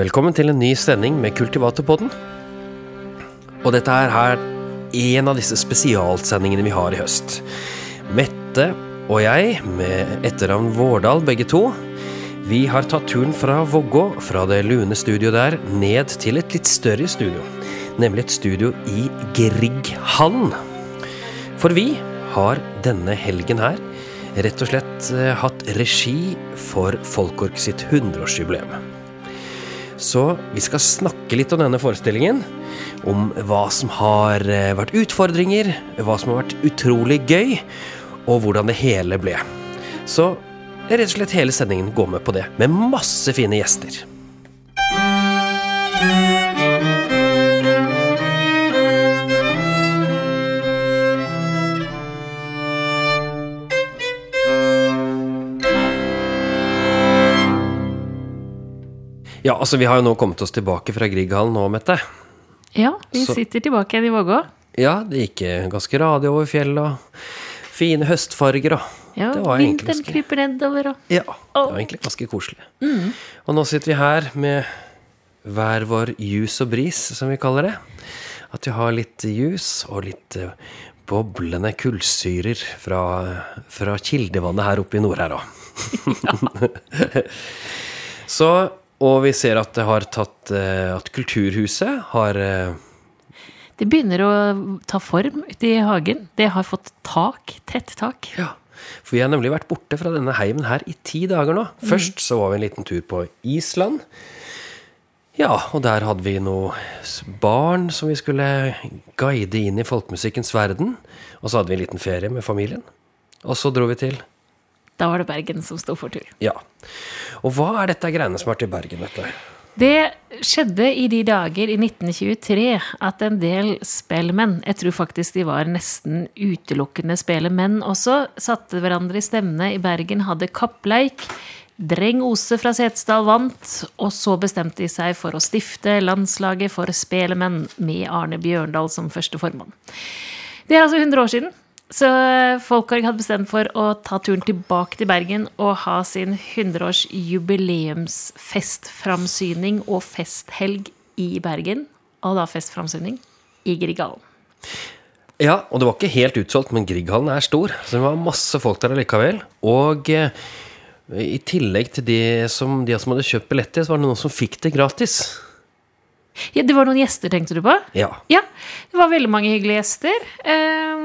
Velkommen til en ny sending med Kultivatorpodden. Og dette er her en av disse spesialsendingene vi har i høst. Mette og jeg, med etternavn Vårdal begge to, vi har tatt turen fra Vågå, fra det lune studioet der, ned til et litt større studio. Nemlig et studio i Grieghallen. For vi har denne helgen her rett og slett eh, hatt regi for Folkork sitt 100-årsjubileum. Så vi skal snakke litt om denne forestillingen. Om hva som har eh, vært utfordringer, hva som har vært utrolig gøy, og hvordan det hele ble. Så rett og slett hele sendingen går med på det, med masse fine gjester. Ja, altså vi har jo nå kommet oss tilbake fra Grieghallen nå, Mette. Ja, vi Så- sitter tilbake igjen i Vågå. Ja, det gikk eh, ganske radig over fjellet, og fine høstfarger, og Ja, vinteren ganske kryper nedover og Ja, det var egentlig ganske koselig. Og nå sitter vi her med hver vår jus og bris, som vi kaller det. At vi har litt jus og litt eh, boblende kullsyrer fra, fra kildevannet her oppe i nord her òg. Så, og vi ser at det har tatt eh, At Kulturhuset har eh, Det begynner å ta form ute i hagen. Det har fått tak. Tett tak. Ja, for vi har nemlig vært borte fra denne heimen her i ti dager nå. Først så var vi en liten tur på Island. Ja, og der hadde vi noen barn som vi skulle guide inn i folkemusikkens verden. Og så hadde vi en liten ferie med familien. Og så dro vi til Da var det Bergen som sto for tur. Ja. Og hva er dette greiene som er til Bergen, dette? Det skjedde i de dager i 1923 at en del spellemenn, jeg tror faktisk de var nesten utelukkende spellemenn også, satte hverandre i stevne i Bergen, hadde kappleik. Dreng Ose fra Setesdal vant, og så bestemte de seg for å stifte landslaget for spelemenn med Arne Bjørndal som første formann. Det er altså 100 år siden. Så Folkorg hadde bestemt for å ta turen tilbake til Bergen og ha sin 100-års jubileumsfestframsyning og festhelg i Bergen. Og da festframsyning i Grieghallen. Ja, og det var ikke helt utsolgt, men Grieghallen er stor, så det var masse folk der allikevel. Og eh, i tillegg til de som, de som hadde kjøpt billetter, så var det noen som fikk det gratis. Ja, det var noen gjester, tenkte du på? Ja. Ja, det var veldig mange hyggelige gjester. Eh,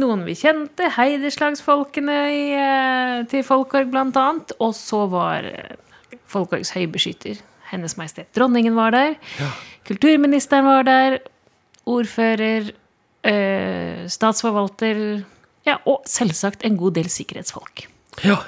noen vi kjente. Heiderslagsfolkene i, eh, til Folkorg, blant annet. Og så var eh, Folkorgs høybeskytter, Hennes Majestet Dronningen, var der. Kulturministeren var der. Ordfører. Eh, statsforvalter. Ja, og selvsagt en god del sikkerhetsfolk. Ja,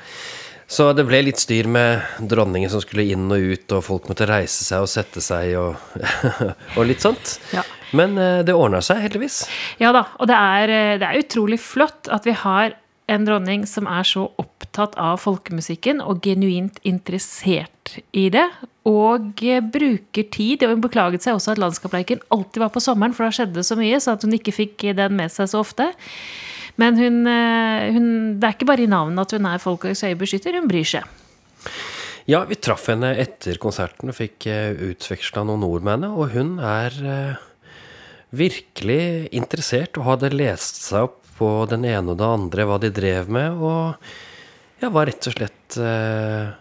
så det ble litt styr med dronningen som skulle inn og ut, og folk måtte reise seg og sette seg og, og litt sånt. Ja. Men eh, det ordna seg, heldigvis. Ja da, og det er, eh, det er utrolig flott at vi har en dronning som er så opptatt av folkemusikken og genuint interessert i det. Og eh, bruker tid. Og hun beklaget seg også at Landskapleiken alltid var på sommeren, for da skjedde det så mye, så at hun ikke fikk den med seg så ofte. Men hun, eh, hun, det er ikke bare i navnet at hun er Folkorgs øyebeskytter, hun bryr seg. Ja, vi traff henne etter konserten og fikk uh, utveksla noen ord med henne, og hun er eh, virkelig interessert og hadde lest seg opp på den ene og det andre, hva de drev med, og ja, var rett og slett eh,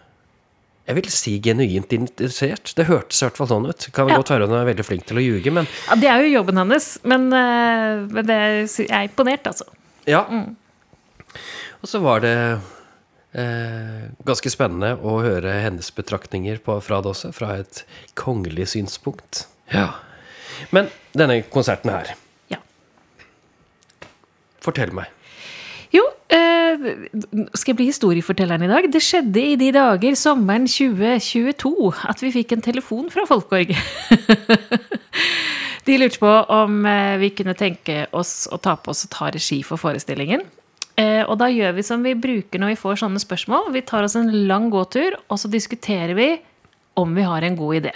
jeg vil si genuint interessert. Det hørtes i hvert fall sånn ut. Kan Ja. godt være hun er veldig flink til å ljuge, men Ja, Det er jo jobben hennes, men, eh, men det, jeg er imponert, altså. Ja. Og så var det eh, ganske spennende å høre hennes betraktninger på, fra det også, fra et kongelig synspunkt. Ja. Men denne konserten her, Ja. fortell meg. Jo, eh, skal jeg bli historiefortelleren i dag? Det skjedde i de dager, sommeren 2022, at vi fikk en telefon fra Folkborg. de lurte på om eh, vi kunne tenke oss å ta på oss og ta regi for forestillingen. Eh, og da gjør vi som vi bruker når vi får sånne spørsmål. Vi tar oss en lang gåtur, og så diskuterer vi om vi har en god idé.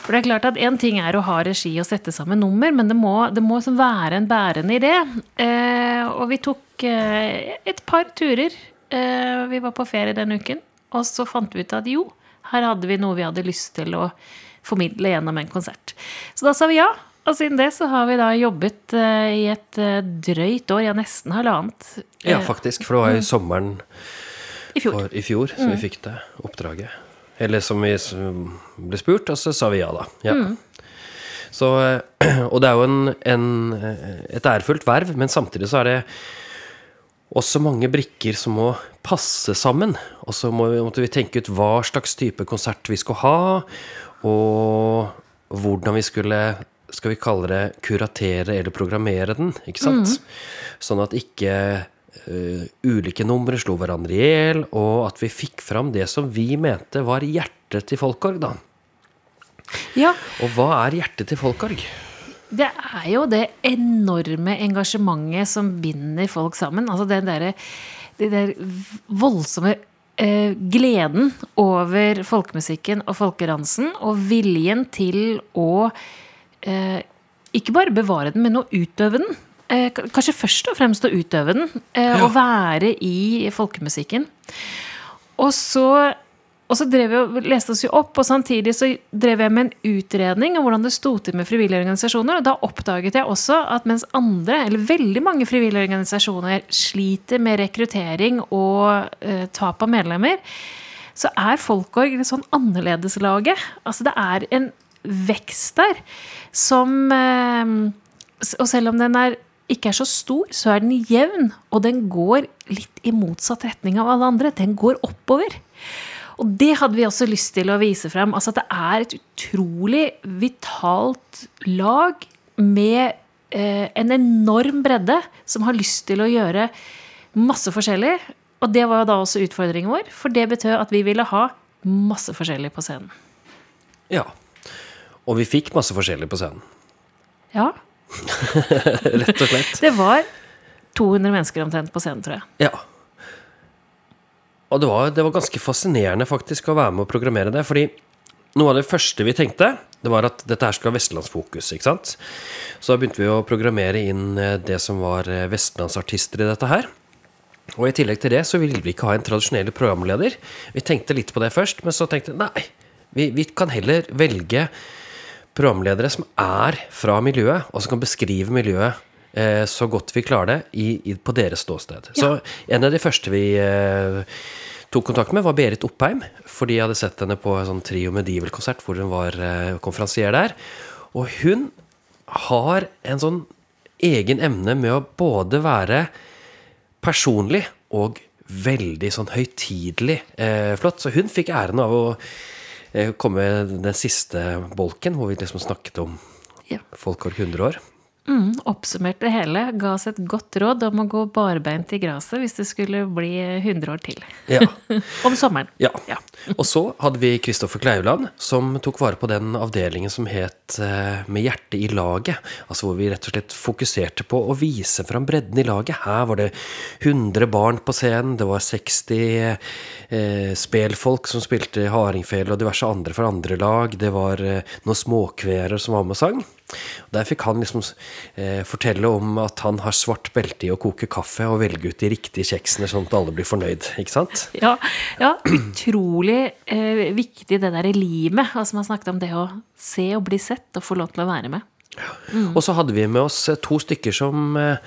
For det er klart at Én ting er å ha regi og sette sammen nummer, men det må, det må være en bærende idé. Eh, og vi tok et par turer. Vi var på ferie den uken. Og så fant vi ut at jo, her hadde vi noe vi hadde lyst til å formidle gjennom en konsert. Så da sa vi ja. Og siden det så har vi da jobbet eh, i et eh, drøyt år, ja nesten halvannet, Ja, eh, faktisk. For det var jo sommeren i fjor. for, i fjor som vi fikk det oppdraget. Eller som vi ble spurt, og så sa vi ja, da. Ja. Så, eh, og det er jo en, en, et ærefullt verv, men samtidig så er det også mange brikker som må passe sammen. Og så må vi, måtte vi tenke ut hva slags type konsert vi skulle ha, og hvordan vi skulle skal vi kalle det kuratere eller programmere den, ikke sant? Sånn at ikke uh, ulike numre slo hverandre i hjel, og at vi fikk fram det som vi mente var hjertet til Folkorg, da. Ja, Og hva er hjertet til Folkorg? Det er jo det enorme engasjementet som binder folk sammen. Altså den derre der voldsomme eh, gleden over folkemusikken og folkeransen, og viljen til å ikke bare bevare den, men å utøve den. Eh, kanskje først og fremst å utøve den, eh, Ja. Å være i folkemusikken. Og så, og så drev jeg, og leste oss jo opp, og samtidig så drev jeg med en utredning om hvordan det sto til med frivillige organisasjoner. Og da oppdaget jeg også at mens andre, eller veldig mange frivillige organisasjoner, sliter med rekruttering og eh, tap av medlemmer, så er Folkorg litt sånn annerledeslaget. Altså det er en vekst der som eh, Og selv om den er ikke er så stor, så er den jevn, og den går litt i motsatt retning av alle andre. Den går oppover. Og det hadde vi også lyst til å vise frem. Altså at det er et utrolig vitalt lag med eh, en enorm bredde som har lyst til å gjøre masse forskjellig. Og det var jo da også utfordringen vår, for det betød at vi ville ha masse forskjellig på scenen. Ja. Og vi fikk masse forskjellig på scenen. Ja, Rett og slett. det var 200 mennesker omtrent på scenen, tror jeg. Ja. Og det var, det var ganske fascinerende faktisk å være med å programmere det. Fordi noe av det første vi tenkte, det var at dette her skulle ha vestlandsfokus. ikke sant? Så da begynte vi å programmere inn eh, det som var eh, vestlandsartister i dette her. Og i tillegg til det så ville vi ikke ha en tradisjonell programleder. Vi tenkte litt på det først, men så tenkte vi nei, vi, vi kan heller velge programledere som er fra miljøet, og som kan beskrive miljøet eh, så godt vi klarer det i, i, på deres ståsted. Så en av de første vi eh, tok kontakt med, var Berit Oppheim. Fordi jeg hadde sett henne på en sånn Trio Medieval-konsert hvor hun var eh, konferansier der. Og hun har en sånn egen evne med å både være personlig og veldig sånn høytidelig eh, flott. Så hun fikk æren av å komme med den siste bolken, hvor vi liksom snakket om Ja. Folkår 100 år. Mm, oppsummerte det hele, ga oss et godt råd om å gå barbeint i gresset hvis det skulle bli 100 år til. Ja. Om sommeren. Ja. Ja. Og så hadde vi Kristoffer Kleiveland, som tok vare på den avdelingen som het eh, Med hjertet i laget. Altså hvor vi rett og slett fokuserte på å vise fram bredden i laget. Her var det 100 barn på scenen, det var 60 eh, spelfolk som spilte hardingfele og diverse andre fra andre lag. Det var eh, noen småkverer som var med og sang. Der fikk han liksom eh, fortelle om at han har svart belte i å koke kaffe og velge ut de riktige kjeksene, sånn at alle blir fornøyd. Ikke sant? Ja, ja utrolig eh, viktig det der limet. Altså man snakket om det å se og bli sett og få lov til å være med. Og så hadde vi med oss eh, to stykker som eh,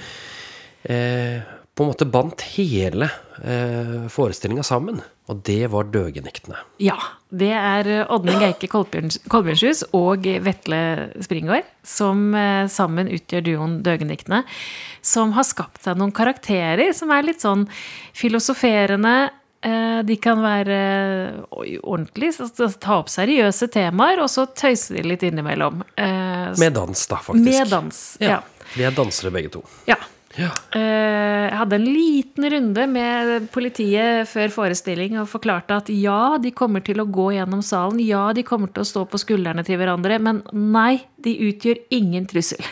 eh, på en måte bandt hele eh, forestillinga sammen. Og det var Døgenektene. Ja. Det er eh, Ådne Geike Kolbjørns- Kolbjørnshus og Vetle Springård som eh, sammen utgjør duoen Døgenektene. Som har skapt seg noen karakterer som er litt sånn filosoferende. Eh, De kan være ordentlig, så- så ta opp seriøse temaer, og så tøyse de litt innimellom. Eh, Med dans, da, faktisk. Med dans. Ja. Vi er dansere begge to. ja. Ja. Eh, Jeg hadde en liten runde med politiet før forestilling og forklarte at ja, de kommer til å gå gjennom salen, ja, de kommer til å stå på skuldrene til hverandre, men nei, de utgjør ingen trussel.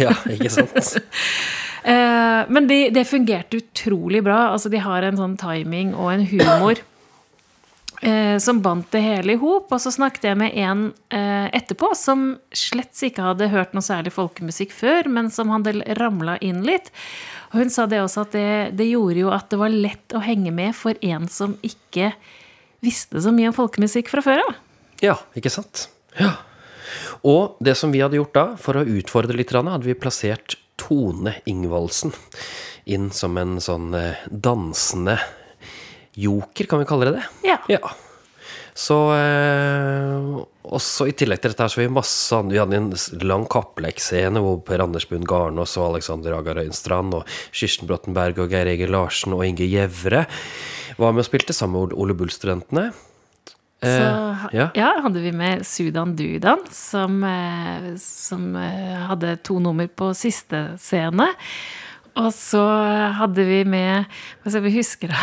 ja, ikke sant? Eh, Men de, det fungerte utrolig bra. Altså, de har en sånn timing og en humor eh, som bandt det hele i hop. Og så snakket jeg med en eh, etterpå som slett ikke hadde hørt noe særlig folkemusikk før, men som hadde ramla inn litt. Og hun sa det også at det, det gjorde jo at det var lett å henge med for en som ikke visste så mye om folkemusikk fra før av. Ja, ikke sant. Ja. Og det som vi hadde gjort da, for å utfordre litt, hadde vi plassert Tone Ingvaldsen inn som en sånn eh, dansende joker, kan vi kalle det det? Ja. ja. Så eh, også I tillegg til dette her så vi masse Vi hadde en lang kapplekscene hvor Per Anders Bund Garnås og Alexander Agar Øyenstrand og Kirsten Brottenberg og Geir Egil Larsen og Inge Gjevre var med og spilte sammen med Ole Bull-studentene. Eh, så ja. ja. hadde vi med Sudan Dudan, som, eh, som eh, hadde to nummer på siste scene. Og så hadde vi med Hva skal vi huske, da?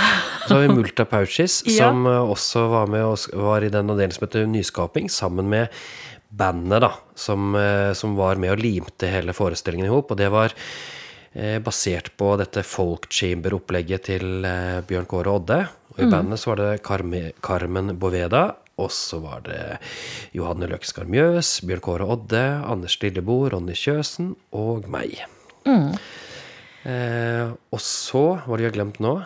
Så har vi Multa Pouches, ja. som eh, også var med og var i den delen som heter Nyskaping, sammen med bandet da, som, eh, som var med og limte hele forestillingen i hop. Og det var eh, basert på dette folk chamber-opplegget til eh, Bjørn Kåre Odde. Og i mm. bandet så var det Carme, Carmen Boveda. Og så var det Johanne Løkskar Mjøs, Bjørn Kåre Odde, Anders Lilleboe, Ronny Kjøsen og meg. Mm. Eh, og så Hva har jeg glemt nå?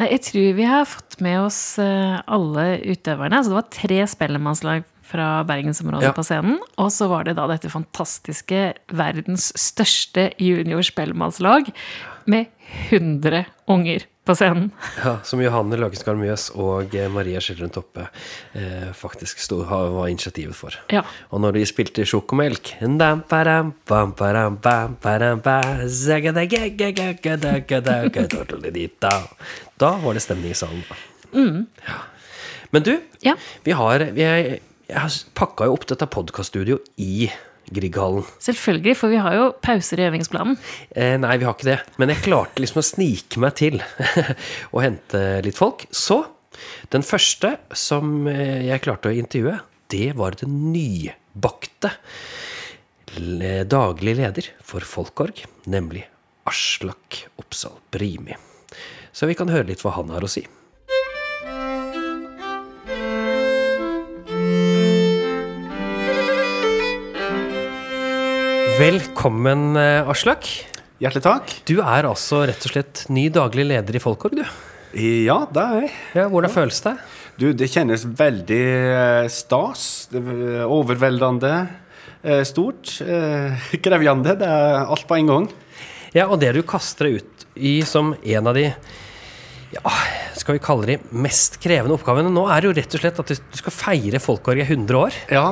Nei, jeg tror vi har fått med oss eh, alle utøverne. Altså, det var tre spellemannslag fra bergensområdet ja. på scenen. Og så var det da dette fantastiske verdens største juniorspellemannslag med 100 unger på scenen. Ja, som Johanne Løkenskar Mjøs og eh, Maria Skjelren Toppe eh, faktisk stod, var initiativet for. Ja. Og når de spilte Sjokomelk Da var det stemning i salen. Mm. Ja. Men du, ja. vi har Jeg, jeg pakka jo opp dette podkaststudioet i Grieghallen. Selvfølgelig, for vi har jo pauser i øvingsplanen. Eh, nei, vi har ikke det. Men jeg klarte liksom å snike meg til å hente litt folk. Så den første som eh, jeg klarte å intervjue, det var den nybakte daglig leder for Folkorg, nemlig Aslak Oppsal Brimi. Så vi kan høre litt hva han har å si. Velkommen, eh, Aslak. Hjertelig takk. Du er altså rett og slett ny daglig leder i Folkorg, du. Ja, det er jeg. Ja, hvordan føles det? Du, det kjennes veldig eh, stas. Er overveldende eh, stort. Krevjende. Det er alt på en gang. Ja, og det du kaster deg ut i som en av de ja, skal vi kalle de mest krevende oppgavene nå, er jo rett og slett at du skal feire Folkorg i 100 år. Ja,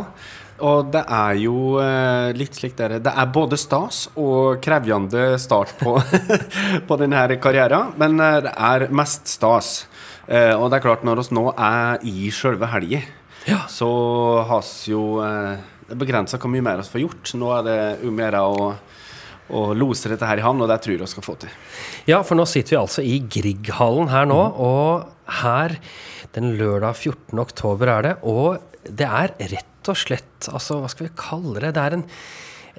og det er jo eh, litt slik dere Det er både stas og krevende start på, på denne karrieren, men eh, det er mest stas. Eh, og det er klart, når vi nå er i sjølve helga, Ja. så har vi jo Det er begrensa hvor mye mer vi får gjort. Nå er det om å gjøre å å lose dette her i havn, og det tror jeg vi skal få til. Ja, for nå sitter vi altså i Grieghallen her nå, og her den lørdag 14. oktober er det, og det er rett og slett, altså hva skal vi kalle det, det er en,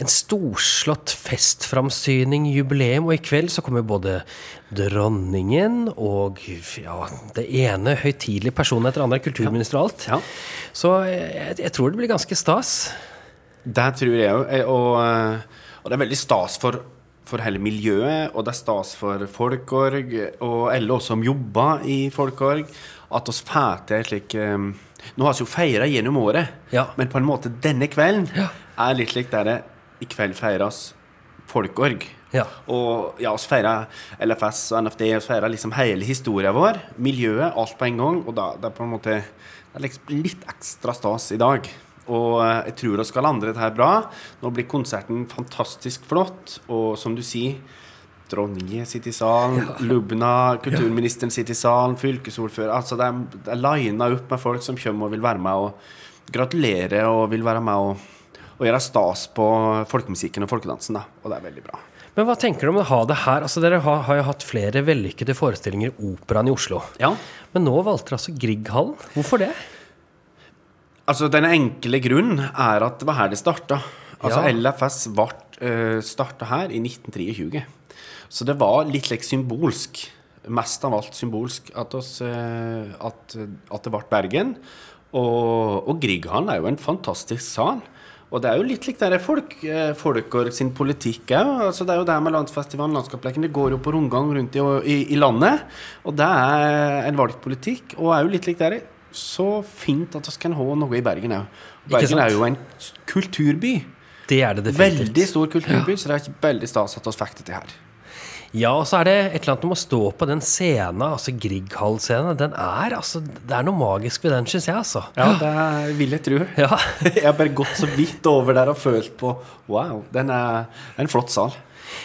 en storslått festframsyning, jubileum, og i kveld så kommer både dronningen og ja, det ene høytidelige personen etter andre, kulturminister og alt. Ja. Så jeg, jeg tror det blir ganske stas. Det tror jeg òg. Og, eh, og det er veldig stas for, for hele miljøet, og det er stas for Folkorg og alle oss som jobber i Folkorg, at oss får til et slik eh, Nå har vi jo feira gjennom året, Ja. men på en måte denne kvelden Ja. er litt slik der det i kveld feires Folkorg. Ja. Og ja, vi feirer LFS og NFD, vi feirer liksom hele historien vår, miljøet, alt på en gang. Og da det er på en måte er liksom litt ekstra stas i dag. Og eh, jeg tror vi skal lande dette her bra. Nå blir konserten fantastisk flott, og som du sier Dronningen sitter i salen, Lubna, kulturministeren sitter i salen, fylkesordfører altså Det er, det er lina opp med folk som kommer og vil være med og gratulere og vil være med og, og gjøre stas på folkemusikken og folkedansen. da, Og det er veldig bra. Men hva tenker du om å ha det her? Altså Dere har, har jo hatt flere vellykkede forestillinger i Operaen i Oslo. Ja, Men nå valgte dere altså Grieghallen. Hvorfor det? altså Den enkle grunnen er at det var her det starta. Altså Ja. LFS ble uh, starta her i 1923. Så det var litt like symbolsk, mest av alt symbolsk, at, oss, eh, at, at det ble Bergen. Og, og Grieghallen er jo en fantastisk sal. Og det er jo litt likt der folk, eh, Folkår sin politikk òg. Altså det er jo det med landsfestivalen, landskapsleken. Det går jo på rundgang rundt i, i, i landet. Og det er en valgt politikk. Og er jo litt likt der så fint at vi kan ha noe i Bergen òg. Bergen er jo en kulturby. Det er det definitivt. Veldig stor kulturby, så det er ikke veldig stas at vi fikk det til her. Ja, og så er det et eller annet med å stå på den scenen, altså Grieghall-scenen. Den er altså Det er noe magisk ved den, syns jeg, altså. Ja, det vil jeg tro. Ja. Jeg har bare gått så vidt over der og følt på Wow, den er en flott sal.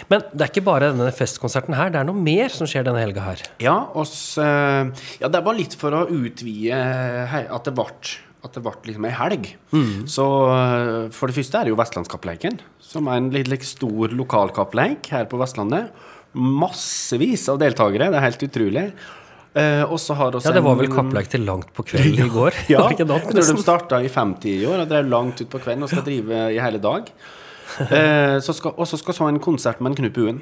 Men det er ikke bare denne festkonserten her, det er noe mer som skjer denne helga her. Ja, oss, ja, det bare litt for å utvide at det ble at det ble liksom ei helg. Så eh, for det første er det jo Vestlandskappleiken, som er en litt, litt stor lokalkappleik her på Vestlandet. Massevis av deltakere, det er helt utrolig. Eh, og så har også Ja, det var vel kappleik til langt på kvelden i går? Ja, jeg tror de starta i 50 i år og drev langt ut på kvelden og skal drive i hele dag. Eh, så skal, og så skal så ha en konsert med en Knut Buen.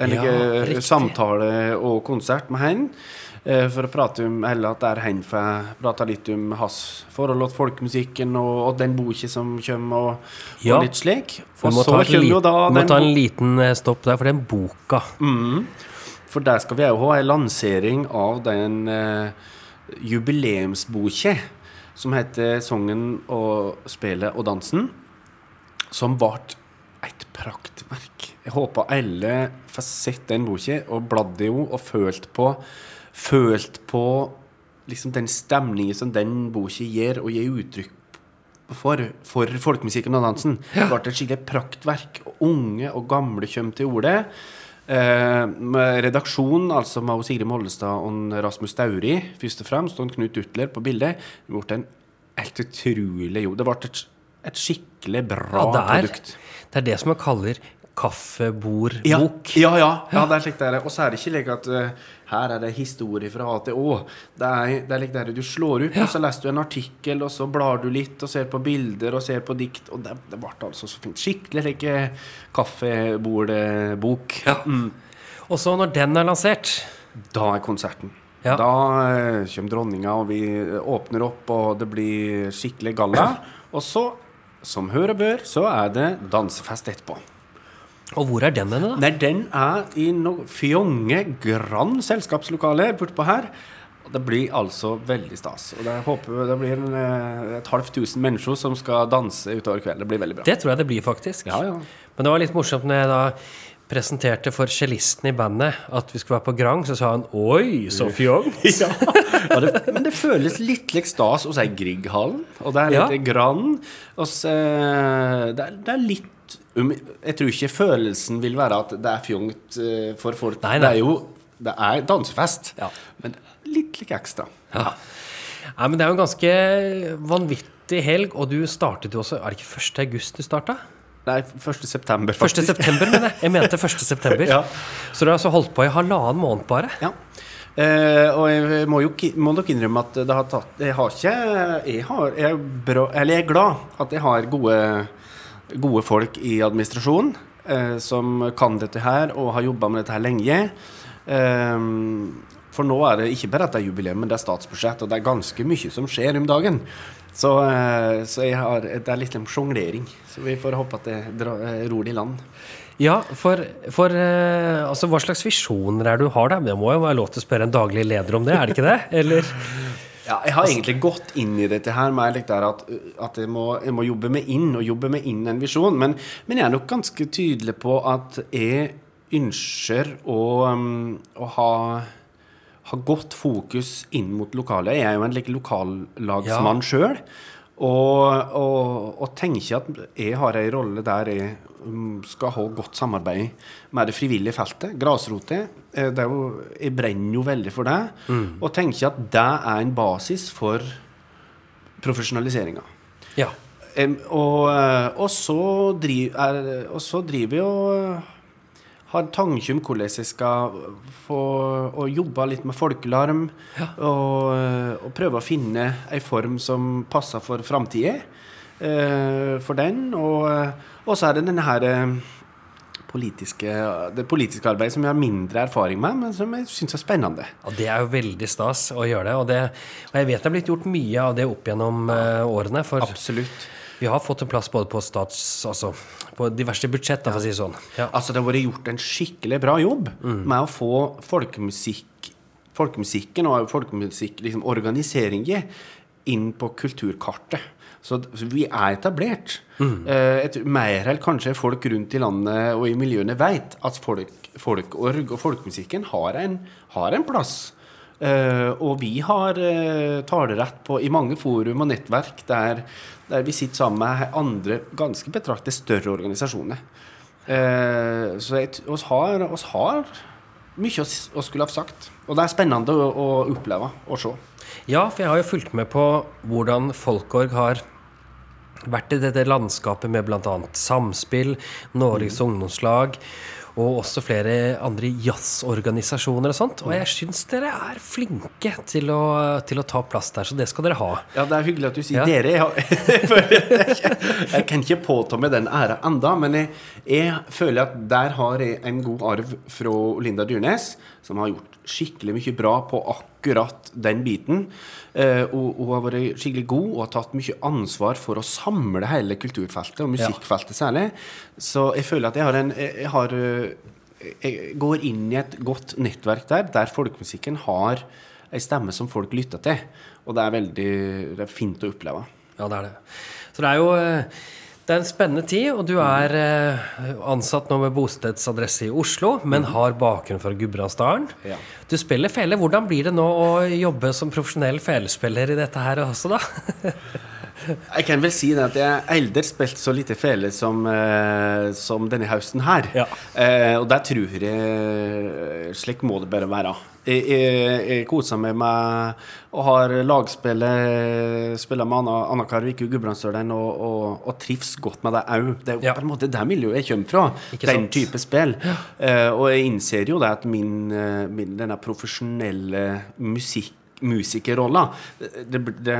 Eller Ja, samtale og konsert med han. Eh, For å prate om Eller at der hen får prate litt om hans forhold til folkemusikken og, og den boka som kommer, og, Ja. og litt slik. Vi Og må så ta, liten, kommer jo må ta en liten eh, stopp der, for den boka For der skal vi òg ha en lansering av den uh, jubileumsboka som heter 'Sangen og spelet og dansen', som ble et praktverk. Jeg håper alle får sett den boka og bladd i henne og følt på Følt på liksom den stemningen som den boka gir, og gir uttrykk for, for folkemusikken og dansen. Det ble et skikkelig praktverk. Unge og gamle kommer til orde. Eh, redaksjonen, altså med Sigrid Mollestad og Rasmus Stauri, først og fremst, og Knut Utler på bildet, det ble en helt utrolig jobb. Det ble et, et skikkelig bra Ja, det er, produkt. det er det som man kaller kaffebordbok. Ja, ja, ja, ja, det er slik det er. Og så er det ikke slik at uh, her er det historie fra A til Å. Det er, det er like der du slår opp, og så leser du en artikkel, og så blar du litt og ser på bilder og ser på dikt. Og det, det ble altså så fint. Skikkelig like kaffebordbok. Mm. Og så når den er lansert Da er konserten. Ja. Da uh, kommer dronninga, og vi åpner opp, og det blir skikkelig galla. Og så, som hør og bør, så er det dansefest etterpå. Og hvor er den henne, da? Nei, den er i no fjonge Grand selskapslokale bortpå her. Det blir altså veldig stas. Og jeg håper det blir en, eh, et halvt tusen mennesker som skal danse utover kvelden. Det blir veldig bra. Det tror jeg det blir, faktisk. Ja, ja. Men det var litt morsomt når jeg da presenterte for cellisten i bandet at vi skulle være på Grand, så sa han 'oi, så fjongt'. ja. det, men det føles litt lik stas hos ei Grieghallen. Og det er litt Ja. Grand. Og eh, det, er, det er litt Jeg tror ikke følelsen vil være at det er fjongt eh, for folk. Nei, nei. Det er jo det er dansefest, Ja. men litt litt ekstra. Ja. Nei, men det er jo en ganske vanvittig helg, og du startet jo også Er det ikke 1. august du starta? Nei, 1. september, faktisk. 1. september, mener jeg. Jeg mente 1. september. Ja. Så du har altså holdt på i halvannen måned bare? Ja. Eh, og jeg må jo må nok innrømme at det har tatt Jeg har ikke Jeg, har, jeg, er, bra, eller jeg er glad at jeg har gode, gode folk i administrasjonen eh, som kan dette her og har jobba med dette her lenge. Eh, for nå er det ikke bare at det er jubileum, men det er statsbudsjett, og det er ganske mye som skjer om dagen. Så, eh, så jeg har, det er litt en sjonglering. Så vi får håpe at det drar, eh, ror det i land. Ja, for, for eh, altså, hva slags visjoner er det du har da? Det må jo være lov til å spørre en daglig leder om det, er det ikke det? Eller? Ja, jeg har egentlig gått inn i dette her med at, at jeg, må, jeg må jobbe meg inn, og jobbe meg inn en visjon. Men, men jeg er nok ganske tydelig på at jeg ønsker å, um, å ha, ha godt fokus inn mot lokalet. Jeg er jo en like lokallagsmann Ja. sjøl. Og, og, og tenker at jeg har ei rolle der jeg um, skal ha godt samarbeid med det frivillige feltet, grasrota. Eh, det er jo, jeg brenner jo veldig for det. Og tenker at det er en basis for profesjonaliseringa. Ja. Og, eh, og, så driv, er, og så driver jeg og har tanke om hvordan jeg skal få og jobbe litt med folkelarm. Og, eh, og prøve å finne ei form som passer for framtida. Eh, for den. Og, eh, og så er det denne her eh, politiske, det politiske arbeidet som jeg har mindre erfaring med, men som jeg syns er spennende. Ja, Det er jo veldig stas å gjøre det. Og, det, og jeg vet det er blitt gjort mye av det opp gjennom eh, årene. For Absolutt. vi har fått en plass både på stats... Altså på diverse budsjett, da, for å si det sånn. Ja. Altså Det har vært gjort en skikkelig bra jobb med å få folkemusikk folkemusikken og folkemusikk, liksom, organiseringen inn på kulturkartet. Så, vi er etablert. Mm. Et, mer enn kanskje folk rundt i landet og i miljøene vet at folk, folkorg og folkemusikken har en, har en plass. Uh, og vi har uh, talerett på i mange forum og nettverk der, der vi sitter sammen med andre ganske betraktet større organisasjoner. Uh, så oss har, oss har mye å skulle ha sagt. Og det er spennende å, å oppleve og se. Ja, for jeg har jo fulgt med på hvordan Folkorg har vært i dette landskapet med bl.a. Samspill, Norges ungdomslag og også flere andre jazzorganisasjoner og sånt. Og jeg syns dere er flinke til å, til å ta plass der, så det skal dere ha. Ja, det er hyggelig at du sier Ja. dere. Jeg, jeg kan ikke påta meg den æra enda, men jeg, jeg føler at der har jeg en god arv fra Linda Dyrnes, som har gjort skikkelig mye bra på akkurat den biten. Eh, og hun har vært skikkelig god og har tatt mye ansvar for å samle hele kulturfeltet, og musikkfeltet særlig. Så jeg føler at jeg har en jeg, jeg har eh, jeg går inn i et godt nettverk der, der folkemusikken har ei stemme som folk lytter til. Og det er veldig det er fint å oppleve. Ja, det er det. Så det er jo eh, det er en spennende tid, og du er eh, ansatt nå med bostedsadresse i Oslo, men har bakgrunn fra Gudbrandsdalen. Ja. Du spiller fele. Hvordan blir det nå å jobbe som profesjonell felespiller i dette her også, da? Jeg kan vel si det at jeg aldri spilt så lite fele som, eh, som denne høsten her. Ja. Eh, og der tror jeg Slik må det bare være. Jeg, jeg, jeg koser meg med og har lagspillet Spiller med Anna, Anna Karvik Gudbrandsdølen og, og, og trives godt med det òg. Det er jo Ja. på en måte det miljøet jeg kommer fra. Ikke den sant? type spill. Eh, og jeg innser jo det at min, eh, min denne profesjonelle musikk musikerrolla. Det, det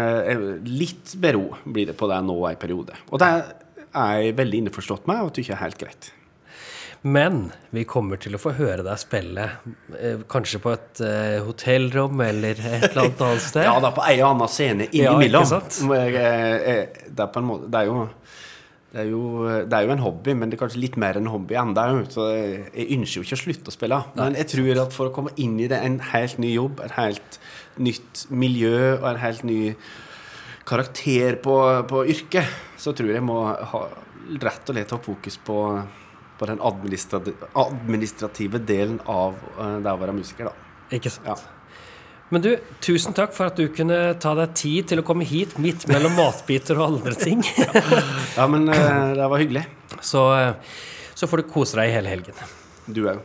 litt bero blir det på det nå en periode. Og det er jeg veldig innforstått med og tykker er helt greit. Men vi kommer til å få høre deg spille, eh, kanskje på et uh, hotellrom eller et eller annet annet sted. Ja, da på en og annen scene Ja, innimellom. jeg- jeg- Det er måte Det er jo det er, jo, det er jo en hobby, men det er kanskje litt mer enn en hobby ennå. Så jeg, ønsker jo ikke å slutte å spille. Men jeg tror at for å komme inn i det, en helt ny jobb, et helt nytt miljø og en helt ny karakter på, på yrket, så tror jeg må ha rett og slett ha fokus på, på den administrative, delen av det å være musiker, da. Ikke sant? Ja. Men du, tusen takk for at du kunne ta deg tid til å komme hit midt mellom matbiter og andre ting. Ja, men eh, det var hyggelig. Så, eh, så får du kose deg hele helgen. Du òg.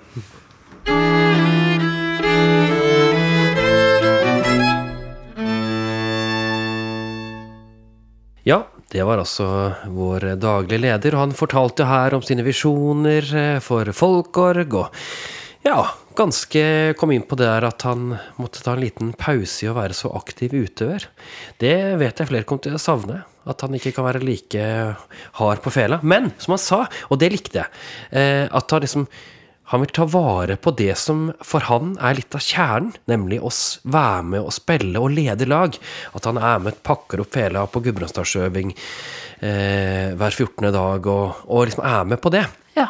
Det var altså vår daglige leder, og han fortalte her om sine visjoner eh, for Folkorg, og ja, ganske kom inn på det der at han måtte ta en liten pause i å være så aktiv utøver. Det vet jeg flere kommer til å savne, at han ikke kan være like hard på fela. Men, som han sa, og det likte jeg, eh, at han liksom han vil ta vare på det som for han er litt av kjernen, nemlig å være med og spille og lede lag. At han er med, pakker opp fela på Gudbrandsdalsøving eh, hver 14. dag og, og liksom er med på det. Ja.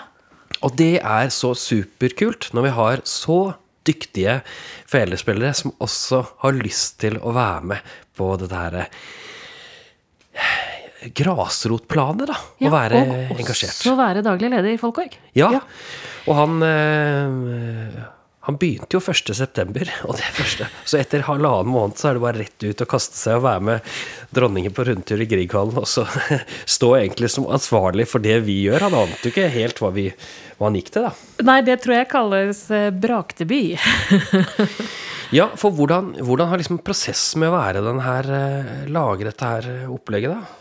Og det er så superkult når vi har så dyktige felespillere som også har lyst til å være med på det der eh, grasrotplanet, da. Å være og engasjert. også være daglig leder i Folkvåg. Ja. Og han eh, Han begynte jo 1. september, og det første. Så etter halvannen måned så er det bare rett ut og kaste seg og være med dronningen på rundtur i Grieghallen, og så stå egentlig som ansvarlig for det vi gjør. Han ante jo ikke helt hva, vi, hva han gikk til, da. Nei, det tror jeg kalles eh, brakdebut. Ja, for hvordan, hvordan har liksom prosessen med å være den her eh, Lage dette her eh, opplegget, da?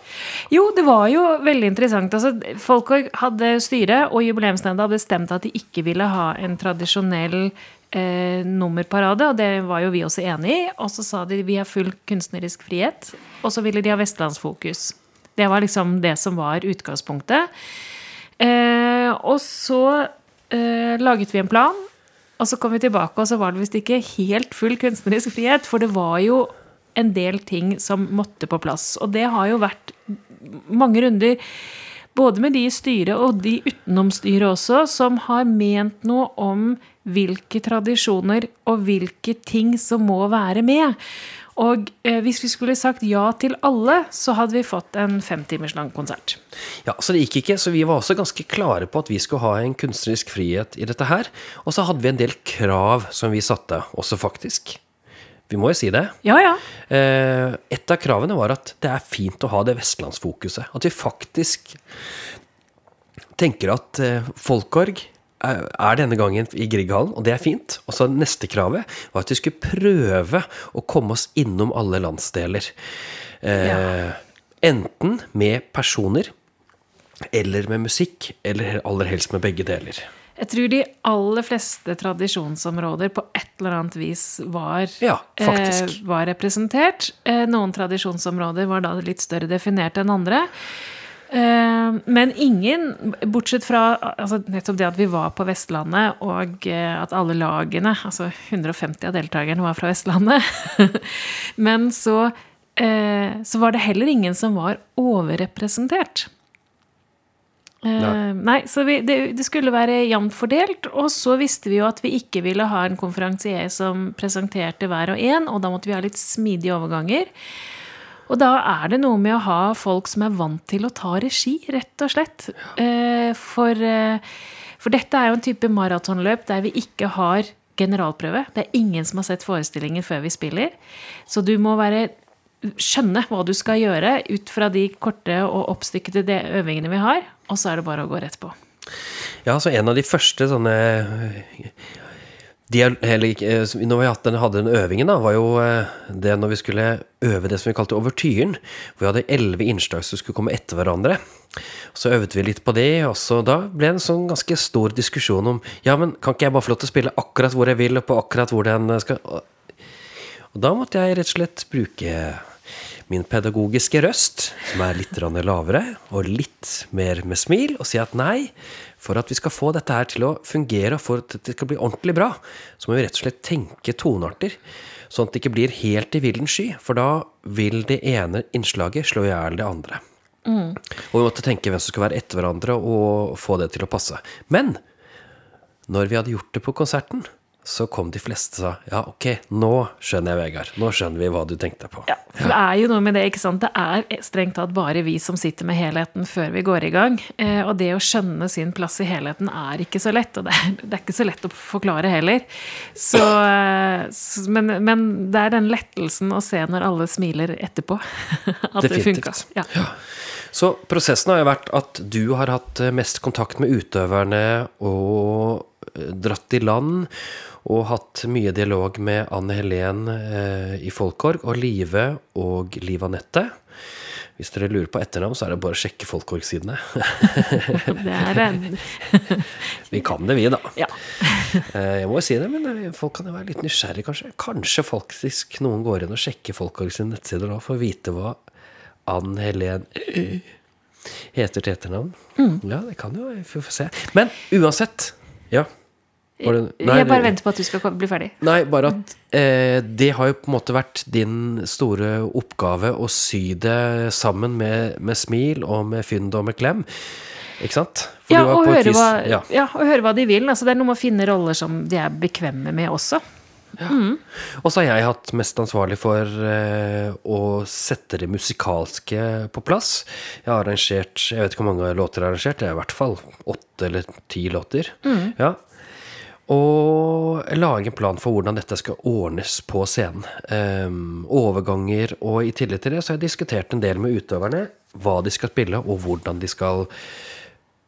Jo, det var jo veldig interessant. Altså, Folkvåg hadde styret, og jubileumsnemnda bestemt at de ikke ville ha en tradisjonell eh, nummerparade, og det var jo vi også enig i. Og så sa de vi har full kunstnerisk frihet, og så ville de ha vestlandsfokus. Det var liksom det som var utgangspunktet. Eh, og så eh, laget vi en plan, og så kom vi tilbake, og så var det visst ikke helt full kunstnerisk frihet, for det var jo en del ting som måtte på plass. Og det har jo vært mange runder, både med de i styret og de utenom styret også, som har ment noe om hvilke tradisjoner og hvilke ting som må være med. Og eh, hvis vi skulle sagt ja til alle, så hadde vi fått en femtimers lang konsert. Ja, Så det gikk ikke, så vi var også ganske klare på at vi skulle ha en kunstnerisk frihet i dette her. Og så hadde vi en del krav som vi satte, også faktisk. Vi må jo si det. Ja, ja. Eh, et av kravene var at det er fint å ha det vestlandsfokuset. At vi faktisk tenker at eh, folkorg er er denne gangen i Grieghallen, og det er fint. Og så neste kravet var at vi skulle prøve å komme oss innom alle landsdeler. Eh, Ja. Enten med personer, eller med musikk, eller aller helst med begge deler. Jeg tror de aller fleste tradisjonsområder på et eller annet vis var, Ja, eh, var representert. Eh, noen tradisjonsområder var da litt større definert enn andre. Eh, men ingen, bortsett fra altså, nettopp det at vi var på Vestlandet, og eh, at alle lagene, altså 150 av deltakerne, var fra Vestlandet. men så, eh, så var det heller ingen som var overrepresentert. Nei. nei, så vi, det, det skulle være jevnt fordelt. Og så visste vi jo at vi ikke ville ha en konferansier som presenterte hver og en, og da måtte vi ha litt smidige overganger. Og da er det noe med å ha folk som er vant til å ta regi, rett og slett. Eh, for, eh, for dette er jo en type maratonløp der vi ikke har generalprøve. Det er ingen som har sett forestillingen før vi spiller. Så du må være skjønne hva du skal gjøre ut fra de korte og oppstykkede øvingene vi har, og så er det bare å gå rett på. Ja, så en av de første sånne de, eller, ikke, eh, Når vi hadde, hadde den øvingen, da, var jo eh, det når vi skulle øve det som vi kalte overtyren. Hvor vi hadde elleve innslag som skulle komme etter hverandre. Så øvde vi litt på det, og så da ble det en sånn ganske stor diskusjon om Ja, men kan ikke jeg bare få lov til å spille akkurat hvor jeg vil, og på akkurat hvor den skal og da måtte jeg rett og slett bruke min pedagogiske røst, som er litt lavere, og litt mer med smil, og si at nei, for at vi skal få dette her til å fungere, og for at det skal bli ordentlig bra, så må vi rett og slett tenke tonearter. Sånn at det ikke blir helt i villen sky, for da vil det ene innslaget slå i hjel det andre. Og vi måtte tenke hvem som skal være etter hverandre, og få det til å passe. Men når vi hadde gjort det på konserten, så kom de fleste og sa ja, ok, nå skjønner jeg, Vegard. Nå skjønner vi hva du tenkte på. Ja, for det er jo noe med det, ikke sant. Det er strengt tatt bare vi som sitter med helheten før vi går i gang. Eh, og det å skjønne sin plass i helheten er ikke så lett. Og det er, det er ikke så lett å forklare heller. Så, eh, men, men det er den lettelsen å se når alle smiler etterpå. At det funka. Definitivt. Ja. Så prosessen har jo vært at du har hatt eh, mest kontakt med utøverne og eh, dratt i land. Og hatt mye dialog med Anne Helen eh, i Folkorg, og Live og Liv Anette. Hvis dere lurer på etternavn, så er det bare å sjekke Folkorg-sidene. Det er en Vi kan det, vi, da. Ja. Eh, Jeg må jo si det, men folk kan jo være litt nysgjerrige, kanskje. Kanskje faktisk noen går inn og sjekker Folkorg sine nettsider da, for å vite hva Ann Helen heter til etternavn. Ja, det kan jo vi får se. Men uansett Ja. Det- nei, Jeg bare venter på at du skal bli ferdig. Nei, bare at eh, det har jo på en måte vært din store oppgave å sy det sammen med, med smil og med fynd og med klem. Ikke sant? Ja og, vis- hva, ja. ja, og høre hva de vil. Altså, det er noe med å finne roller som de er bekvemme med også. Og så har jeg hatt mest ansvarlig for eh, å sette det musikalske på plass. Jeg har arrangert Jeg vet ikke hvor mange låter jeg har arrangert, det er i hvert fall åtte eller ti låter. Ja. Og lage en plan for hvordan dette skal ordnes på scenen. Um, overganger, og i tillegg til det så har jeg diskutert en del med utøverne hva de skal spille, og hvordan de skal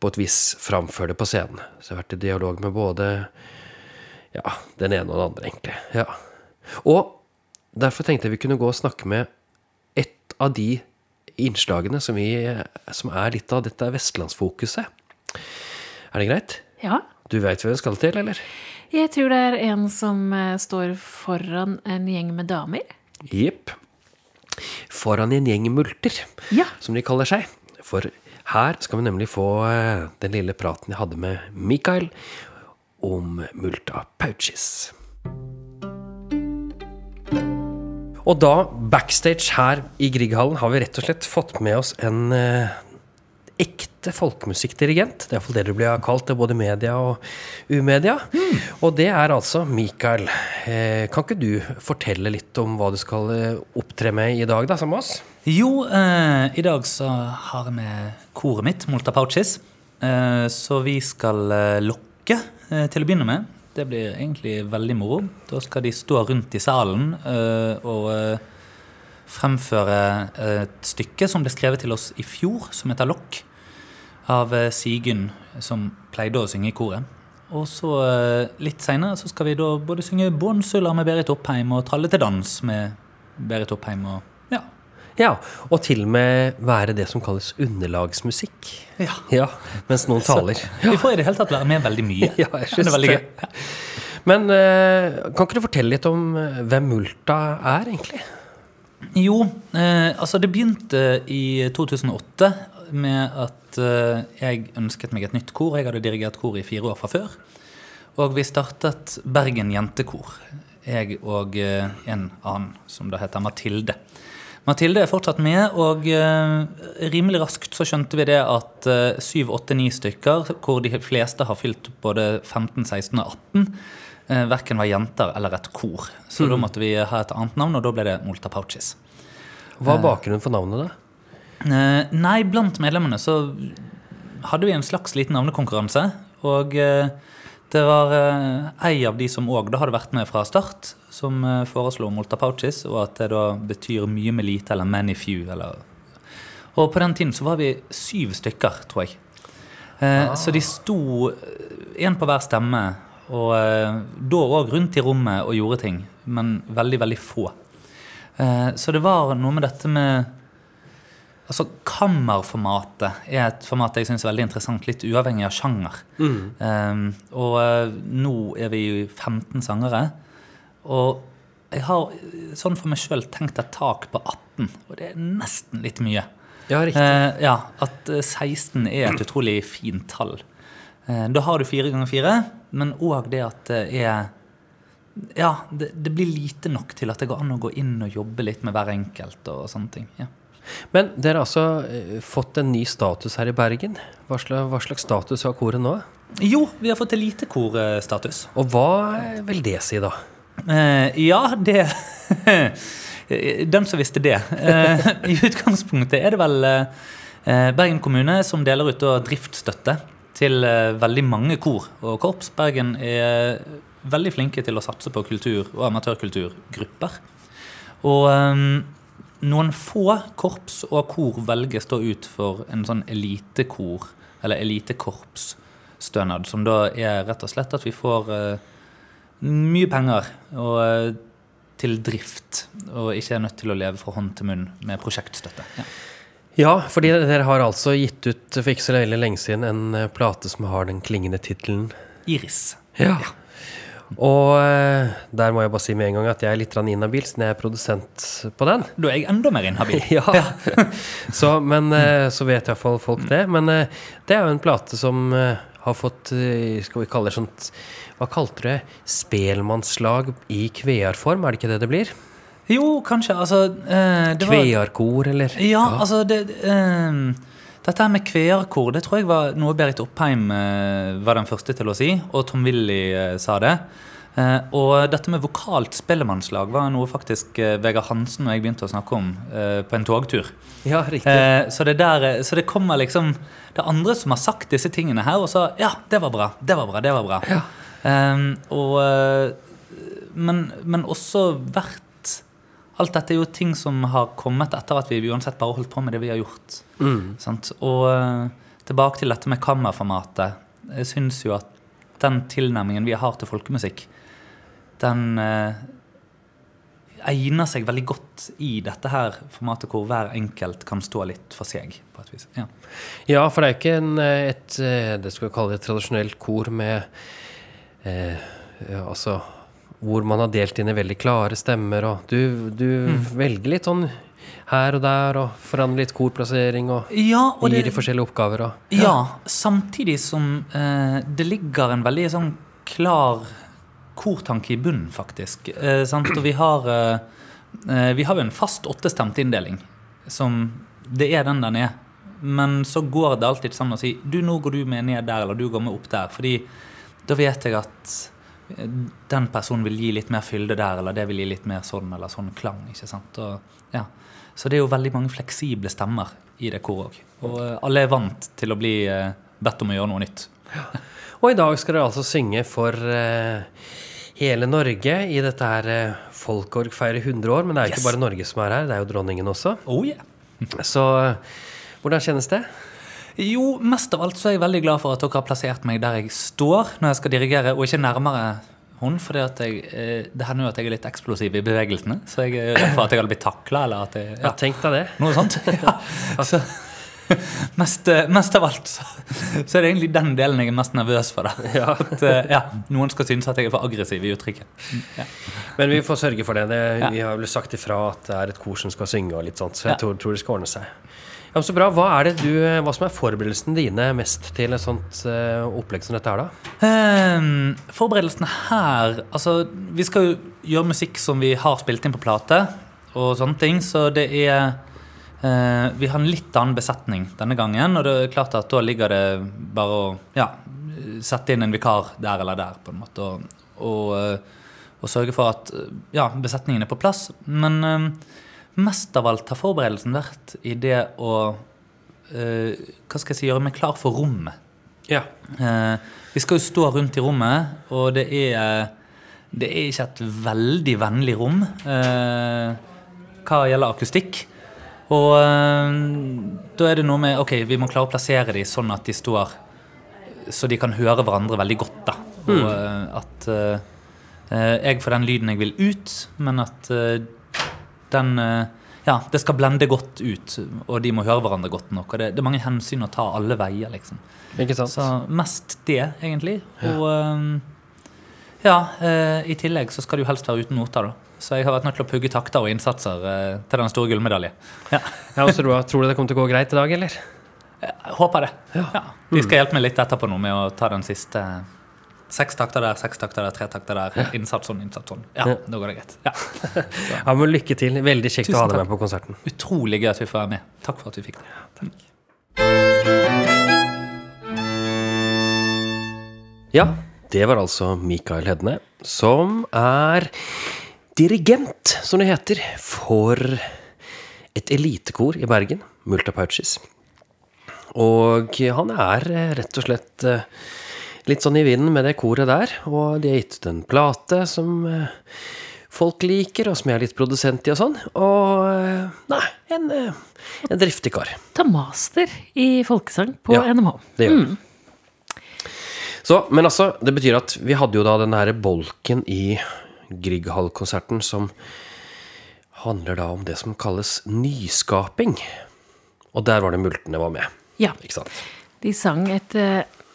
på et vis framføre det på scenen. Så jeg har vært i dialog med både ja, den ene og den andre, egentlig. Ja. Og derfor tenkte jeg vi kunne gå og snakke med et av de innslagene som, vi, som er litt av dette vestlandsfokuset. Er det greit? Ja. Du veit hva vi skal til, eller? Jeg tror det er en som eh, står foran en gjeng med damer. Jepp. Foran en gjeng multer, Ja. som de kaller seg. For her skal vi nemlig få eh, den lille praten jeg hadde med Mikael om multa Pouches. Og da, backstage her i Grieghallen, har vi rett og slett fått med oss en, eh, ekte folkemusikkdirigent. Det er iallfall det du blir kalt det, både media og umedia. Og det er altså Mikael. Eh, kan ikke du fortelle litt om hva du skal eh, opptre med i dag, da, sammen med oss? Jo, eh, i dag så har jeg med koret mitt, Molta Pouches. Eh, så vi skal eh, lokke til å begynne med. Det blir egentlig veldig moro. Da skal de stå rundt i salen eh, og eh, fremføre et stykke som ble skrevet til oss i fjor, som heter Lokk, av eh, Sigyn, som pleide å synge i koret. Og så eh, litt seinere så skal vi da både synge 'Bånsulla' med Berit Oppheim og Tralle til dans med Berit Oppheim og ja. Ja, og til og med være det som kalles underlagsmusikk. ja. Ja, mens noen taler. Vi får i det hele tatt være med veldig mye. Ja, jeg synes det er veldig gøy. Men eh, kan ikke du fortelle litt om eh, hvem Multa er, egentlig? Jo, eh, altså det begynte i 2008 med at eh, jeg ønsket meg et nytt kor. Jeg hadde dirigert kor i fire år fra før. Og vi startet Bergen Jentekor. Jeg og eh, en annen som da heter Mathilde. Mathilde er fortsatt med, og eh, rimelig raskt så skjønte vi det at eh, syv, åtte, ni stykker, hvor de fleste har fylt både 15, 16 og 18, eh, verken var jenter eller et kor. Så da måtte vi ha et annet navn, og da ble det Molta Pouches. Hva er bakgrunnen for navnet, da? Nei, blant medlemmene så hadde vi en slags liten navnekonkurranse. Og eh, det var eh, ei av de som òg hadde vært med fra start, som eh, foreslo Molta Pouches, og at det da betyr mye med lite eller many few. Eller. Og på den tiden så var vi syv stykker, tror jeg. Eh, Så de sto én på hver stemme, og da òg rundt i rommet og gjorde ting, men veldig, veldig få. Så det var noe med dette med Altså, Kammerformatet er et format jeg syns er veldig interessant, litt uavhengig av sjanger. Um, og eh, nå er vi jo 15 sangere. Og jeg har sånn for meg sjøl tenkt et tak på 18, og det er nesten litt mye. Ja, riktig. Uh, ja, At eh, 16 er et utrolig fint tall. Uh, da har du fire ganger fire, men òg det at det er Ja, det, det blir lite nok til at det går an å gå inn og jobbe litt med hver enkelt. og sånne ting. Ja. Men dere har altså eh, fått en ny status her i Bergen. Hva slags, hva slags status har koret nå? Jo, vi har fått elitekorstatus. Og hva vil det si, da? Eh, ja, det Den som visste det. Eh, I utgangspunktet er det vel eh, Bergen kommune som deler ut driftsstøtte til eh, veldig mange kor og korps. Bergen er veldig flinke til å satse på kultur- og amatørkulturgrupper. Og eh, noen få korps og kor velges da ut for en sånn elitekor, eller elitekorpsstønad, som da er rett og slett at vi får uh, mye penger og, uh, til drift, og ikke er nødt til å leve fra hånd til munn med prosjektstøtte. Ja. Ja, fordi dere har altså gitt ut for ikke så lenge siden en eh, plate som har den klingende tittelen Iris. Ja. Ja. Og eh, der må jeg bare si med en gang at jeg er litt inhabil, siden jeg er produsent på den. Da er jeg enda mer inhabil. Ja. så, men eh, så vet iallfall folk det. Men eh, det er jo en plate som har fått Skal vi kalle det sånt Hva kalte du det? Spelmannslag i kvearform, er det ikke det det blir? Jo, kanskje. Altså eh, Kvearkor, eller? Ja, altså det, eh, Dette her med kveerkor, det tror jeg var noe Berit Oppheim eh, var den første til å si, og Tom Willy eh, sa det. Eh, og dette med vokalt spellemannslag var noe faktisk Vegard Hansen og jeg begynte å snakke om på en togtur. Ja, riktig. Så, det der, så det kommer liksom Det er andre som har sagt disse tingene her, og så Ja, det var bra, det var bra, det var bra. Ja. og, eh, men, men også vært Alt dette er jo ting som har kommet etter at vi uansett bare holdt på med det vi har gjort. Sant? Og eh, tilbake til dette med kammerformatet. Jeg syns jo at den tilnærmingen vi har til folkemusikk, den eh, egner seg veldig godt i dette her formatet hvor hver enkelt kan stå litt for seg. på et vis. Ja. Ja, for det er ikke en, eh, et eh, det skal vi kalle det et tradisjonelt kor med eh, ja, altså hvor man har delt inn i veldig klare stemmer, og du, du velger litt sånn her og der, og forandrer litt korplassering, og Ja, og gir det, de forskjellige oppgaver, og ja, samtidig som eh, det ligger en veldig sånn klar kortanke i bunnen, faktisk. Eh, sant? Og vi har, eh, eh, vi har jo en fast åttestemt inndeling. Som det er den den er. Men så går det alltid sammen å si Du, nå går du med ned der, eller du går med opp der. Fordi da vet jeg at den personen vil gi litt mer fylde der, eller det vil gi litt mer sånn eller sånn klang. ikke sant? Og, ja. Så det er jo veldig mange fleksible stemmer i det koret òg. Og eh, alle er vant til å bli eh, bedt om å gjøre noe nytt. Og i dag skal dere altså synge for uh, hele Norge i dette her uh, Folkorg feirer 100 år. Men det er jo Yes. ikke bare Norge som er her, det er jo dronningen også. Oh yeah. Så uh, hvordan kjennes det? Jo, mest av alt så er jeg veldig glad for at dere har plassert meg der jeg står når jeg skal dirigere, og ikke nærmere hun, for det hender jo at jeg er litt eksplosiv i bevegelsene. Så jeg er redd for at jeg hadde blitt takla, eller at jeg, Ja, ja, tenk deg det. noe sånt. Ja. Så, mest, eh, mest av alt så, så er det egentlig den delen jeg er mest nervøs for. Da. At eh, ja, noen skal synes at jeg er for aggressiv i uttrykket. Ja. Men vi får sørge for det. det Ja. Vi har vel sagt ifra at det er et kor som skal synge og litt sånt, så jeg Ja. tror, tror det skal ordne seg. Ja, så bra. Hva er det du, hva som er forberedelsene dine mest til et sånt uh, opplegg som dette her, da? Um, forberedelsene her Altså, vi skal jo gjøre musikk som vi har spilt inn på plate, og sånne ting, så det er uh, Vi har en litt annen besetning denne gangen, og det er klart at da ligger det bare å ja, sette inn en vikar der eller der, på en måte, og, og, eh, og sørge for at ja, besetningen er på plass. Men eh, mest av alt har forberedelsen vært i det å eh, Hva skal jeg si, gjøre meg klar for rommet. Ja. Eh, vi skal jo stå rundt i rommet, og det er, det er ikke et veldig vennlig rom eh, hva gjelder akustikk. Og eh, da er det noe med Ok, vi må klare å plassere dem sånn at de står Så de kan høre hverandre veldig godt, da. Og eh, at eh, jeg får den lyden jeg vil ut, men at den eh, Ja, det skal blende godt ut, og de må høre hverandre godt nok. Og det, det er mange hensyn å ta alle veier, liksom. Ikke sant? Så mest det, egentlig. Og ja, eh, i tillegg så skal du helst være uten noter, da. Så jeg har vært nødt til å pugge takter og innsatser eh, til den store gullmedaljen. Ja, Ja, og så tror, du- det kommer til å gå greit i dag, eller? jeg håper det. Ja. De skal hjelpe meg litt etterpå nå med å ta den siste Seks takter der, seks takter der, tre takter der. Innsats sånn, innsats sånn. Ja, Ja. nå går det greit. Ja. Ja, men Lykke til. Veldig kjekt å ha deg med på konserten. Utrolig gøy at vi får være med. Takk for at vi fikk det. Ja, det var altså Mikael Hedne, som er dirigent, som det heter, for et elitekor i Bergen, Multapouches. Og han er rett og slett eh, litt sånn i vinden med det koret der, og de har gitt ut en plate som eh, folk liker, og som jeg er litt produsent i og sånn. Og eh, nei, en, eh, en driftig kar. Ta master i folkesang på Ja. NMH. Det gjør mm. Så, men altså, det betyr at vi hadde jo da den her bolken i Grieghall-konserten som handler da om det som kalles nyskaping. Og der var det Multene var med, Ja. ikke sant? De sang et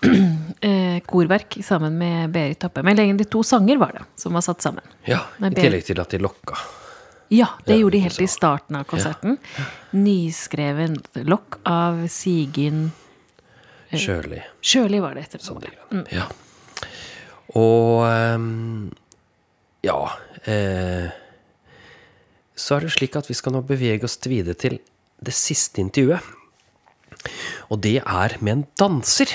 eh, korverk sammen med Berit Tappe. Men egentlig to sanger var det som var satt sammen. Ja, i tillegg til at de lokka. Ja, det Ja, gjorde de helt i starten av konserten. Nyskreven lokk av Sigyn Sjøli. Sjøli var det etter det. det. Ja. Og um, ja eh, Så er det slik at vi skal nå bevege oss videre til det siste intervjuet. Og det er med en danser.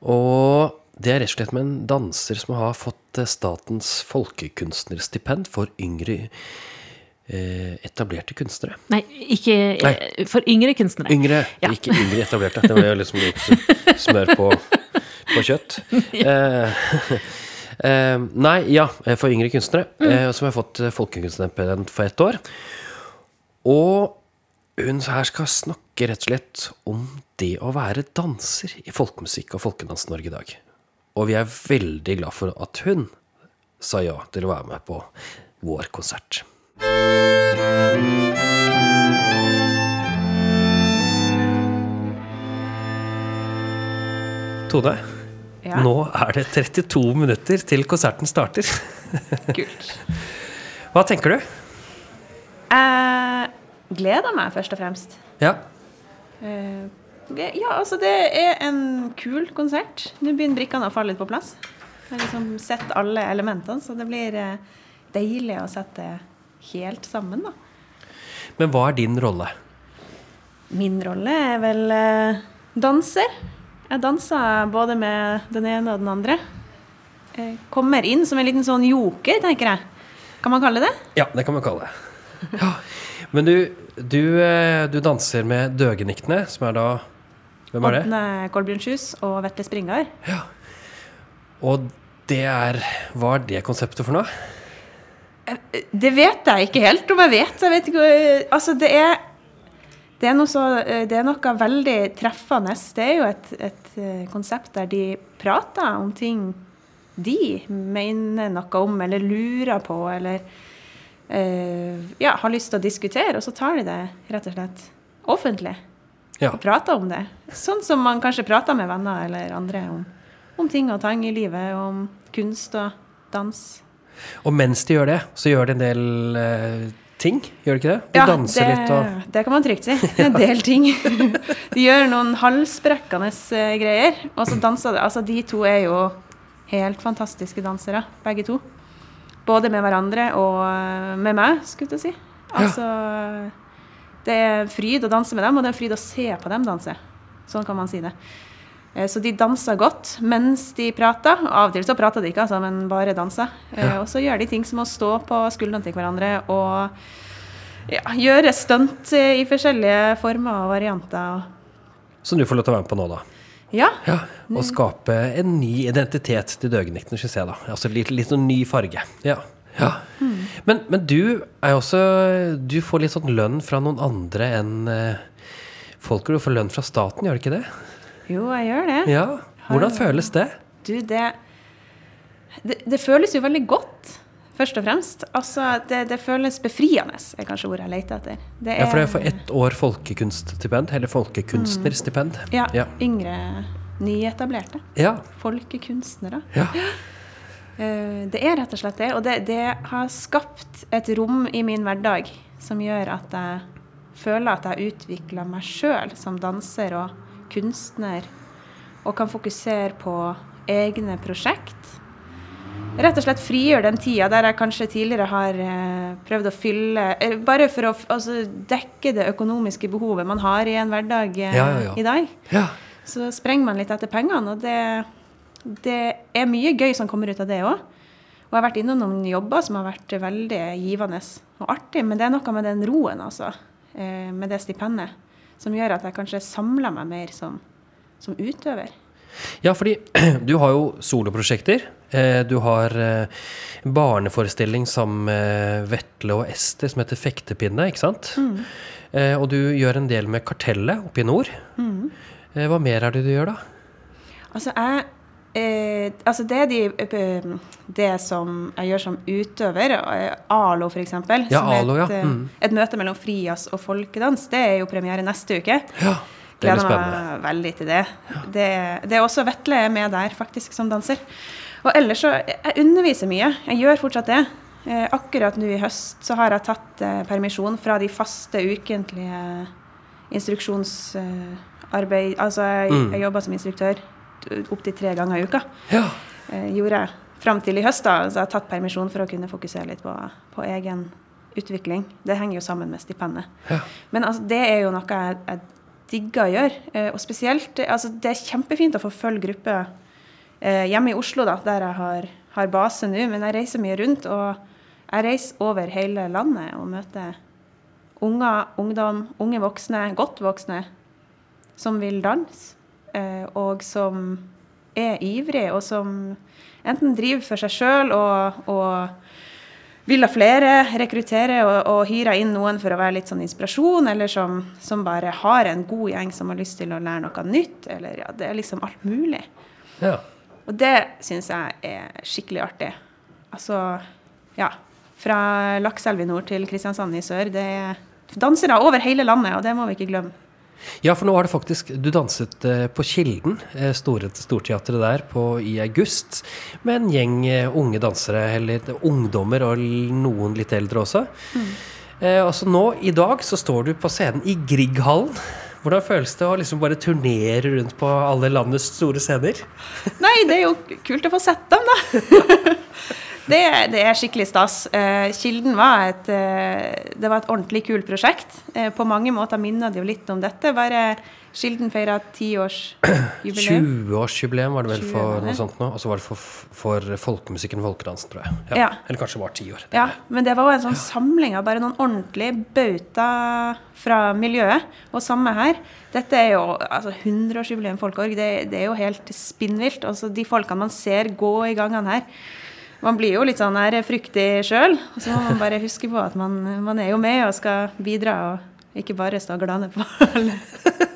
Og det er rett og slett med en danser som har fått eh, Statens folkekunstnerstipend for yngre eh, etablerte kunstnere. Nei, ikke Nei. eh, For yngre kunstnere. Yngre, Ja. ikke yngre etablerte. Det var jo liksom litt smør på, på kjøtt. Eh, eh, nei, ja, for yngre kunstnere, eh, som har fått folkekunstnerstipend for ett år. Og hun her skal snakke rett og slett om det å være danser i folkemusikk og Folkedans-Norge i dag. Og vi er veldig glad for at hun sa ja til å være med på vår konsert. Tone, Ja. nå er det 32 minutter til konserten starter. Kult. Hva tenker du? Jeg gleder meg først og fremst. Ja. Eh, Ja, altså det er en kul konsert. Nå begynner brikkene å falle litt på plass. Jeg har liksom sett alle elementene, så det blir eh, deilig å sette helt sammen, da. Men hva er din rolle? Min rolle er vel eh, danser. Jeg danser både med den ene og den andre. Jeg kommer inn som en liten sånn joker, tenker jeg. Kan man kalle det det? Ja, det kan man kalle det. Ja. Men du, du, eh, du danser med Døgeniktene, som er da Hvem er det? Ådne Kolbjørnshus og Vetle Springar. Og det er Hva er det konseptet for noe? Det vet jeg ikke helt om jeg vet. Jeg vet ikke, altså det er det er, noe så, det er noe veldig treffende. Det er jo et, et eh, konsept der de prater om ting de mener noe om, eller lurer på, eller eh, ja, har lyst til å diskutere. Og så tar de det rett og slett offentlig. Ja. Og prater om det. Sånn som man kanskje prater med venner eller andre om, om ting og tang i livet. Om kunst og dans. Og mens de gjør det, så gjør de en del uh, ting, gjør de ikke det? De danser det, litt og det kan man trygt si. En del ting. De gjør noen halsbrekkende eh, greier, og så danser de. Altså, de to er jo helt fantastiske dansere, begge to. Både med hverandre og eh, med meg, skulle jeg si. Altså, det er fryd å danse med dem, og det er fryd å se på dem danse. Sånn kan man si det. Eh, Så de danser godt mens de prater. Av og til så prater de ikke, altså, men bare danser. Ja. Og så gjør de ting som å stå på skuldrene til hverandre og ja, gjøre stunt eh, i forskjellige former og varianter. Som du får lov til å være med på nå, da. Ja. Ja, Og skape en ny identitet til Døgeniktene, synes jeg, da. Altså litt, litt sånn ny farge. Ja. ja. Men, men du er jo også Du får litt sånn lønn fra noen andre enn eh, folk du får lønn fra staten, gjør du ikke det? Jo, jeg gjør det. Ja. Hvordan føles det? Du, det, det Det føles jo veldig godt, først og fremst. Altså, det, det føles befriende, er kanskje ordet jeg leter etter. Det Ja, for det er for ett år folkekunststipend, eller folkekunstnerstipend. Ja, Ja. yngre, nyetablerte. Ja. Folkekunstnere. ja. Eh, Det er rett og slett det. Og det, det har skapt et rom i min hverdag som gjør at jeg føler at jeg utvikler meg sjøl som danser og kunstner, og kan fokusere på egne prosjekt. Rett og slett frigjør den tida der jeg kanskje tidligere har eh, prøvd å fylle eh, Bare for å altså, dekke det økonomiske behovet man har i en hverdag eh, Ja, ja, ja. i dag ja. så sprenger man litt etter pengene. Og det, det er mye gøy som kommer ut av det òg. Og jeg har vært innom noen jobber som har vært veldig givende og artig. Men det er noe med den roen, altså, med det stipendet, som gjør at jeg kanskje samler meg mer som, som utøver. Ja, fordi du har jo soloprosjekter. Eh, Du har eh, barneforestilling sammen med Vetle og Ester som heter Fektepinne, ikke sant? Mm. Og du gjør en del med Kartellet oppe i nord. Mm. Hva mer er det du gjør, da? Altså, jeg eh, Altså, det de, eh, det som jeg gjør som utøver, eh, ALO f.eks., Ja, som ALO, ja. et, eh, Mm. et møte mellom frijazz og folkedans, det er jo premiere neste uke. Ja, Gleder meg veldig til det. det. Det er også Vetle er med der, faktisk, som danser. Og ellers så Jeg underviser mye. Jeg gjør fortsatt det. Eh, akkurat nå i høst så har jeg tatt eh, permisjon fra de faste ukentlige instruksjonsarbeid Altså, jeg, Mm. jeg jobber som instruktør opptil tre ganger i uka. Ja. Eh, gjorde jeg fram til i høst, da. Så jeg har tatt permisjon for å kunne fokusere litt på, på egen utvikling. Det henger jo sammen med stipendet. Ja. Men altså, det er jo noe jeg, jeg digger å gjøre. Eh, og spesielt eh, altså, Det er kjempefint å få følge gruppe eh, hjemme i Oslo, da, der jeg har, har base nå. Men jeg reiser mye rundt, og jeg reiser over hele landet og møter unger, ungdom, unge voksne, godt voksne, som vil danse. Og som er ivrige, og som enten driver for seg sjøl og, og vil ha flere, rekruttere og, og hyre inn noen for å være litt sånn inspirasjon, eller som, som bare har en god gjeng som har lyst til å lære noe nytt. Eller ja, det er liksom alt mulig. ja. Og det syns jeg er skikkelig artig. Altså, ja. Fra Lakselv i nord til Kristiansand i sør. Det er dansere over hele landet, og det må vi ikke glemme. Ja, for nå har det faktisk Du danset eh, på Kilden, eh, store, storteatret der, på, i august. Med en gjeng eh, unge dansere, eller ungdommer og noen litt eldre også. Eh, altså nå, i dag, så står du på scenen i Grieghallen. Hvordan føles det å liksom bare turnere rundt på alle landets store scener? Nei, det er jo kult å få sett dem, da. Det, det er skikkelig stas. Eh, Kilden var et, eh, det var et ordentlig kult prosjekt. Eh, på mange måter minner det jo litt om dette. Bare Kilden feira tiårsjubileum. 20-årsjubileum var det vel for noe sånt nå. Og så var det for, for folkemusikken Folkedansen, tror jeg. Ja. Eller kanskje det var ti år. Ja, men det var jo en sånn samling av bare noen ordentlige bauta fra miljøet. Og samme her. Dette er jo altså 100-årsjubileum Folkorg. Det, det er jo helt spinnvilt. Altså, de folkene man ser gå i gangene her. Man blir jo litt sånn her fryktig sjøl. Og så må man bare huske på at man, man er jo med og skal bidra, og ikke bare stå og glane på alle,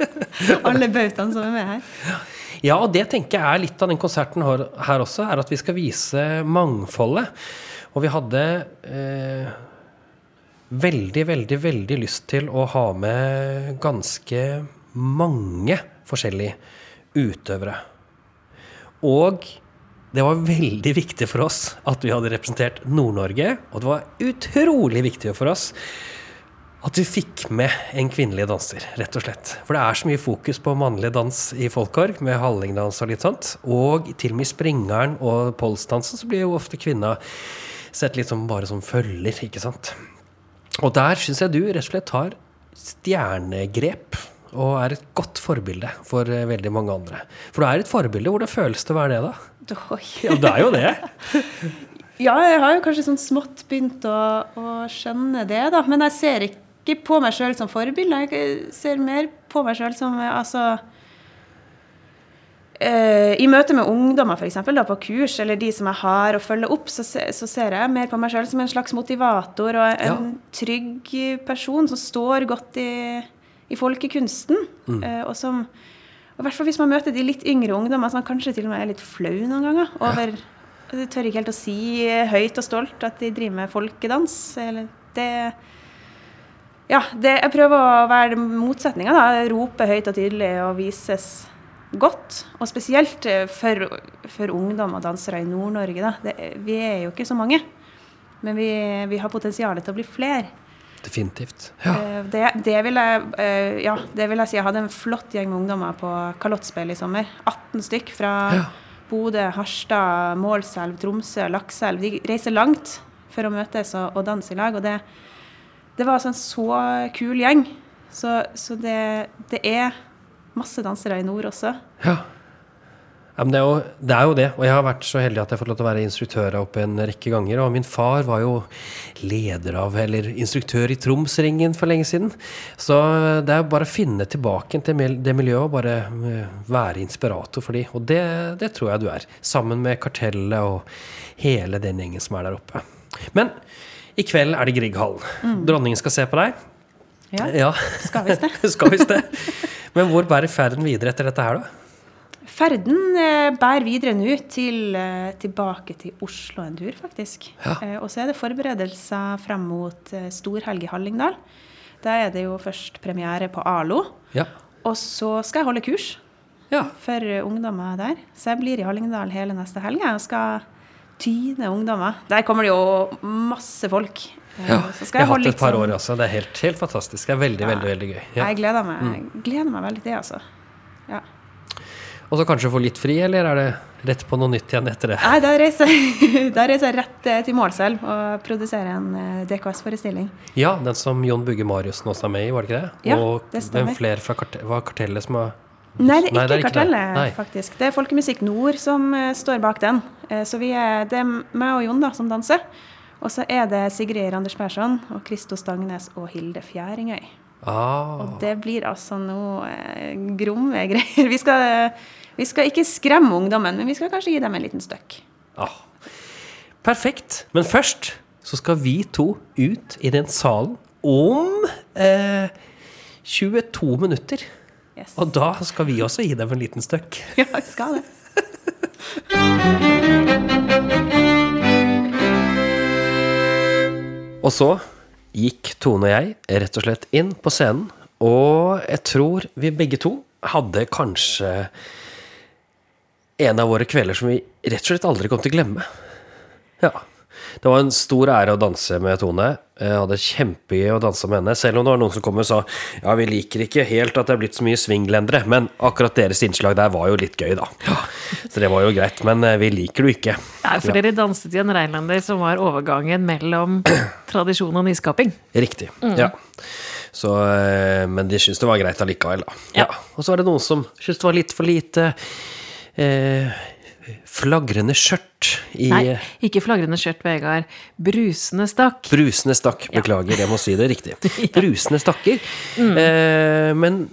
alle bautaene som er med her. Ja, og det tenker jeg er litt av den konserten her, her også, er at vi skal vise mangfoldet. Og vi hadde eh, veldig, veldig, veldig lyst til å ha med ganske mange forskjellige utøvere. Og det var veldig viktig for oss at vi hadde representert Nord-Norge, og det var utrolig viktig for oss at vi fikk med en kvinnelig danser, rett og slett. For det er så mye fokus på mannlig dans i folkorg, med hallingdans og litt sånt. Og til og med i springeren og polsdansen så blir jo ofte kvinna sett litt som bare som følger, ikke sant. Og der syns jeg du rett og slett tar stjernegrep. Og er et godt forbilde for eh, veldig mange andre. For du er et forbilde. Hvordan føles det å være det, da? Oi. Ja, det er jo det. Ja, jeg har jo kanskje sånn smått begynt å, å skjønne det, da. Men jeg ser ikke på meg sjøl som forbilde. Jeg ser mer på meg sjøl som altså Uh, I møte med ungdommer, for eksempel, da, på kurs, eller de som jeg har å følge opp, så, se, så ser jeg mer på meg sjøl som en slags motivator og en Ja. trygg person som står godt i, i folkekunsten. Eh, og som og hvert fall hvis man møter de litt yngre ungdommene som kanskje til og med er litt flau noen ganger over Jeg tør ikke helt å si høyt og stolt at de driver med folkedans. Eller det Ja, det, jeg prøver å være motsetninga, da. Rope høyt og tydelig og vises godt. Og spesielt eh, for, for ungdom og dansere i Nord-Norge, da. Det, vi er jo ikke så mange. Men vi, vi har potensial til å bli flere. Definitivt. Ja. Eh, Det, det, vil jeg, eh, ja, det vil jeg si. Jeg hadde en flott gjeng med ungdommer på kalottspill i sommer. 18 stykk fra Ja. Bodø, Harstad, Målselv, Tromsø, Lakselv. De reiser langt for å møtes og, og danse i lag. Og det, det var altså en så kul gjeng. Så, så det, det er masse dansere i nord også. Ja. Ja, det, er jo, det er jo det. Og jeg har vært så heldig at jeg har fått lov til å være instruktør oppe en rekke ganger. Og min far var jo leder av, eller instruktør i Tromsringen for lenge siden. Så det er bare å finne tilbake til det miljøet og bare eh, være inspirator for de. Og det, det tror jeg du er. Sammen med Kartellet og hele den gjengen som er der oppe. Men i kveld er det Grieghallen. Dronningen skal se på deg. Ja, Ja, skal visst det. skal visst det. Men hvor bærer ferden videre etter dette her, da? Ferden eh, bærer videre nå til, eh, tilbake til Oslo en tur, faktisk. Ja. Eh, og så er det forberedelser frem mot storhelg i Hallingdal. Da er det jo først premiere på ALO. Ja. Og så skal jeg holde kurs ja. for ungdommer der. Så jeg blir i Hallingdal hele neste helg og skal tyne ungdommer. Der kommer det jo masse folk. Ja, så jeg skal har hatt det et par år også. Det er helt, helt fantastisk. Det er veldig, Ja. veldig veldig gøy. Ja. Jeg gleder meg, gleder meg veldig til det, altså. Ja. Og så kanskje få litt fri, eller er det rett på noe nytt igjen etter det? Nei, da reiser, jeg- da reiser jeg rett eh, til Målselv og produserer en eh, DKS-forestilling. Ja, den som Jon Bugge Mariussen også er med i, var det ikke det? Ja, og det stemmer. hvem flere fra karte var kartellet som har Nei, det er Nei, det er ikke det. Kartellet, Nei. faktisk. Det er Folkemusikk Nord som eh, står bak den. Så vi er, det er meg og Jon da, som danser. Og så er det Sigrid Randers Persson og Kristo Stangnes og Hilde Fjæringøy. Ah, Og det blir altså noe eh, gromme greier. Vi skal, vi skal ikke skremme ungdommen, men vi skal kanskje gi dem en liten støkk. ah. Perfekt. Men først så skal vi to ut i den salen om eh, 22 minutter. Yes. Og da skal vi også gi dem en liten støkk. Ja, vi skal det. Og så gikk Tone og jeg rett og slett inn på scenen, og jeg tror vi begge to hadde kanskje en av våre kvelder som vi rett og slett aldri kom til å glemme. Ja. Det var en stor ære å danse med Tone. Jeg hadde kjempegøy å danse med henne. Selv om det var noen som kom og sa ja, vi liker ikke helt at det er blitt så mye swinglendere, men akkurat deres innslag der var jo litt gøy, da. Så det var jo greit. Men eh, vi liker det ikke. Nei, for dere danset i en reinlender som var overgangen mellom tradisjon og nyskaping. Riktig. Ja. Så, eh, men de syntes det var greit allikevel, da. Ja. Ja. Og så var det noen som syntes det var litt for lite eh, flagrende skjørt i Nei, ikke flagrende skjørt, Vegard. Brusende stakk. Brusende stakk. Beklager, jeg må si det riktig. Brusende stakker. Eh, men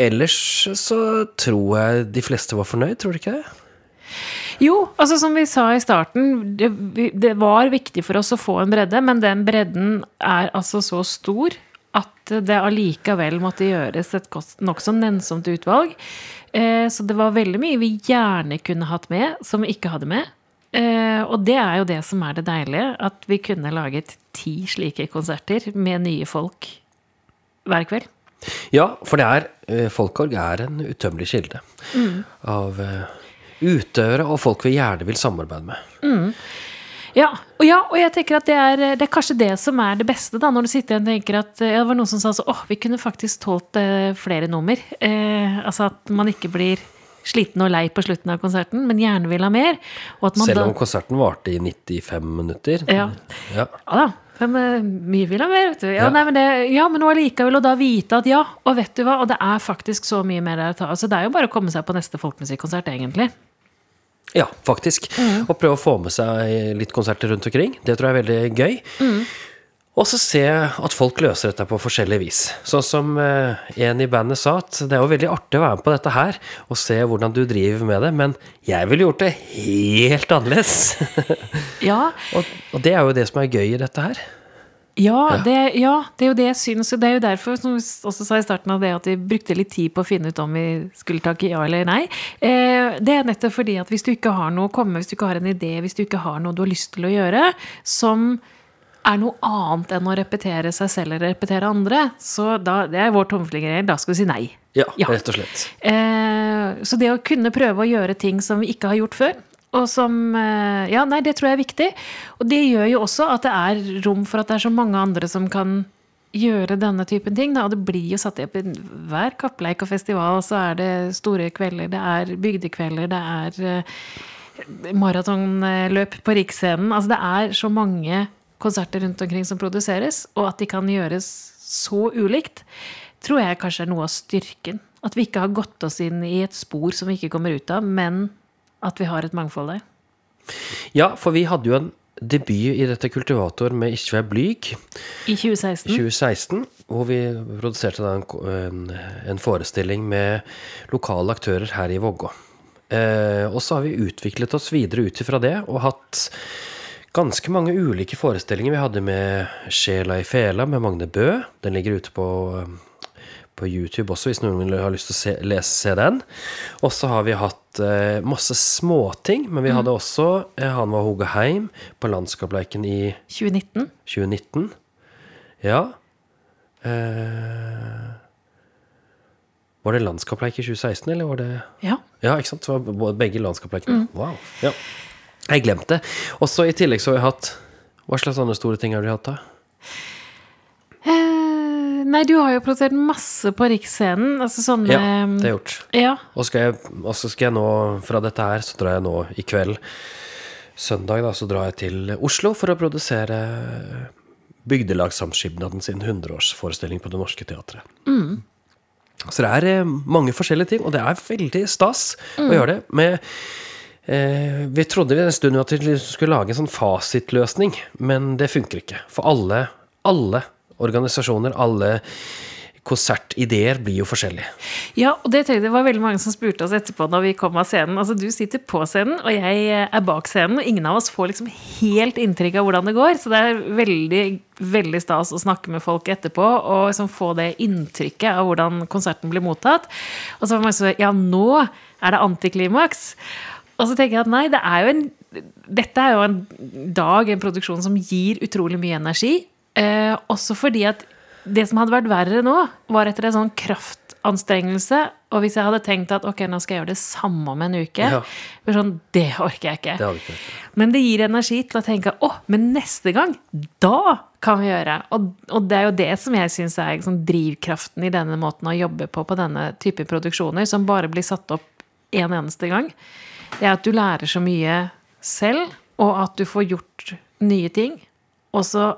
ellers så tror jeg de fleste var fornøyd, tror du ikke det? Jo, altså som vi sa i starten, det, det var viktig for oss å få en bredde, men den bredden er altså så stor at det allikevel måtte gjøres et nokså nennsomt utvalg. Eh, så det var veldig mye vi gjerne kunne hatt med, som vi ikke hadde med. Eh, og det er jo det som er det deilige, at vi kunne laget ti slike konserter med nye folk hver kveld. Ja, for det er eh, Folkorg er en utømmelig kilde av eh, utøvere og folk vi gjerne vil samarbeide med. Ja og, ja, og jeg tenker at det er, det er kanskje det som er det beste, da, når du sitter igjen og tenker at ja, Det var noen som sa så åh, vi kunne faktisk tålt eh, flere nummer. Eh, altså at man ikke blir sliten og lei på slutten av konserten, men gjerne vil ha mer. Og at man Selv da, om konserten varte i 95 minutter. Ja. Ja. Ja da. Men eh, mye vil ha mer, vet du. Ja, Ja. Nei, men, det, ja, men nå allikevel, og da vite at ja, og vet du hva, og det er faktisk så mye mer der å ta. Altså, det er jo bare å komme seg på neste folkemusikkonsert, egentlig. Ja, faktisk. Mm. Og prøve å få med seg litt konserter rundt omkring. Det tror jeg er veldig gøy. Mm. Og så se at folk løser dette på forskjellig vis. Sånn som eh, en i bandet sa, at det er jo veldig artig å være med på dette her og se hvordan du driver med det, men jeg ville gjort det helt annerledes. Ja, og, og det er jo det som er gøy i dette her. Ja, det, ja, det er jo det jeg syns. Det er jo derfor, som vi også sa i starten av det, at vi brukte litt tid på å finne ut om vi skulle takke ja eller nei. Eh, det er nettopp fordi at hvis du ikke har noe å komme med, hvis du ikke har en idé, hvis du ikke har noe du har lyst til å gjøre, som er noe annet enn å repetere seg selv eller repetere andre, så da, det er vår tommelfingerregel, da skal du si nei. Ja, Ja. rett og slett. Eh, så det å kunne prøve å gjøre ting som vi ikke har gjort før, og som eh, Ja, nei, det tror jeg er viktig. Og det gjør jo også at det er rom for at det er så mange andre som kan gjøre denne typen ting. Da. Og det blir jo satt opp i hver kappleik og festival, så er det store kvelder, det er bygdekvelder, det er eh, maratonløp på Riksscenen. Altså det er så mange konserter rundt omkring som produseres, og at de kan gjøres så ulikt, tror jeg kanskje er noe av styrken. At vi ikke har gått oss inn i et spor som vi ikke kommer ut av, men at vi har et mangfold der. Ja, for vi hadde jo en debut i dette Kultivator med Ikke vær blyg. I 2016. 2016, hvor vi produserte da en, en, forestilling med lokale aktører her i Vågå. Eh, og så har vi utviklet oss videre ut ifra det, og hatt ganske mange ulike forestillinger. Vi hadde med Sjela i fela med Magne Bø. Den ligger ute på, på YouTube også, hvis noen vil ha lyst til å se, lese, se den. Og så har vi hatt eh, masse småting, men vi hadde også eh, Han var Hoge Heim på Landskapleiken i 2019. 2019. Ja. Eh, var det landskapleik i 2016, eller var det Ja. Ja, ikke sant? Det var begge landskapleikene. Wow. Ja. Jeg glemte. Og så i tillegg så har vi hatt Hva slags andre store ting har du hatt, da? Nei, du har jo produsert masse på Riksscenen. Altså sånne Ja, det har jeg gjort. Ja. Og skal jeg, og så skal jeg nå, fra dette her, så drar jeg nå i kveld, søndag, da, så drar jeg til Oslo for å produsere Bygdelagssamskipnaden sin 100-årsforestilling på Det Norske Teatret. Så det er eh, mange forskjellige ting, og det er veldig stas å gjøre det. Med, eh, vi trodde en stund at vi skulle lage en sånn fasitløsning, men det funker ikke. For alle, alle organisasjoner, alle konsertideer blir jo forskjellige. Ja, og det, det var veldig mange som spurte oss etterpå når vi kom av scenen. Altså, du sitter på scenen, og jeg eh, er bak scenen, og ingen av oss får liksom helt inntrykk av hvordan det går. Så det er veldig, veldig stas å snakke med folk etterpå og liksom få det inntrykket av hvordan konserten blir mottatt. Og så var mange som ja, nå er det antiklimaks. Og så tenker jeg at nei, det er jo en Dette er jo en dag, en produksjon som gir utrolig mye energi. Eh, også fordi at det som hadde vært verre nå, var etter en sånn kraftanstrengelse. Og hvis jeg hadde tenkt at ok, nå skal jeg gjøre det samme om en uke, Ja. sånn, det orker jeg ikke. Det ikke. Men det gir energi til å tenke å, men neste gang, da kan vi gjøre. Og, og det er jo det som jeg syns er liksom, drivkraften i denne måten å jobbe på, på denne type produksjoner, som bare blir satt opp en eneste gang. Det er at du lærer så mye selv, og at du får gjort nye ting. Og så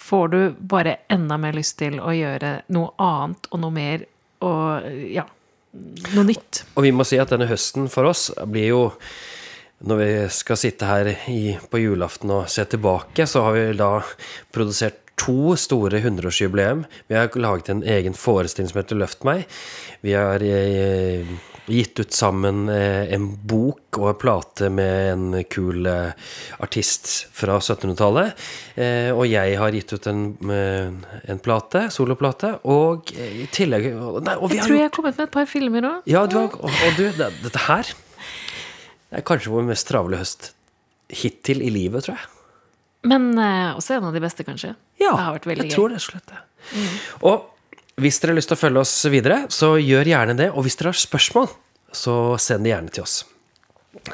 får du bare enda mer lyst til å gjøre noe annet og noe mer og ja, noe nytt. Og vi må si at denne høsten for oss blir jo Når vi skal sitte her i, på julaften og se tilbake, så har vi da produsert to store 100-årsjubileum. Vi har laget en egen forestilling som heter Løft meg. Vi har eh, gitt ut sammen eh, en bok og en plate med en kul eh, artist fra 1700-tallet. Eh, og jeg har gitt ut en, en plate, soloplate, og i tillegg Nei, og vi Jeg har tror jeg har kommet med et par filmer òg. ja, du har, og, og du, det, dette her det er kanskje vår mest travle høst hittil i livet, tror jeg. Men også en av de beste, kanskje. Ja, det har vært veldig jeg gøy. tror det slett det. Og hvis dere har lyst til å følge oss videre, så gjør gjerne det. Og hvis dere har spørsmål, så send det gjerne til oss.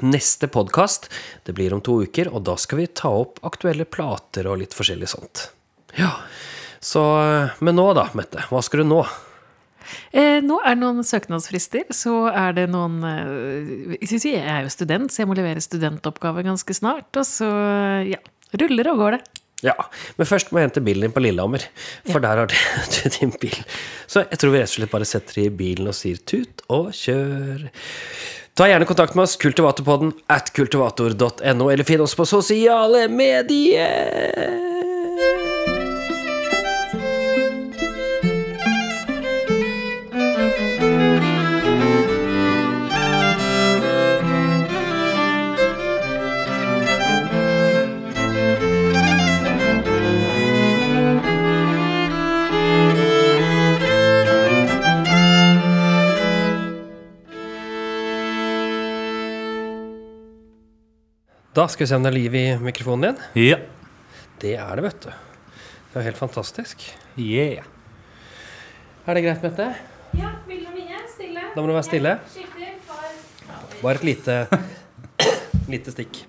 Neste podkast det blir om to uker, og da skal vi ta opp aktuelle plater og litt forskjellig sånt. Ja, så Men nå da, Mette. Hva skal du nå? Eh, nå er det noen søknadsfrister. Så er det noen eh, Jeg er jo student, så jeg må levere studentoppgave ganske snart. Og så, ja Ruller og går det. Ja, men først må jeg hente bilen din på Lillehammer, for der har du din bil. Så jeg tror vi rett og slett bare setter i bilen og sier tut og kjør. Ta gjerne kontakt med oss, kultivatorpodden at kultivator.no, eller finn oss på sosiale medier. Da skal vi se om det er liv i mikrofonen din. Ja. Det er det, vet du. Det er helt fantastisk. Yeah. Er det greit, Mette? Ja, vil du mye? Stille? Da må du være stille. Bare et lite, lite stikk.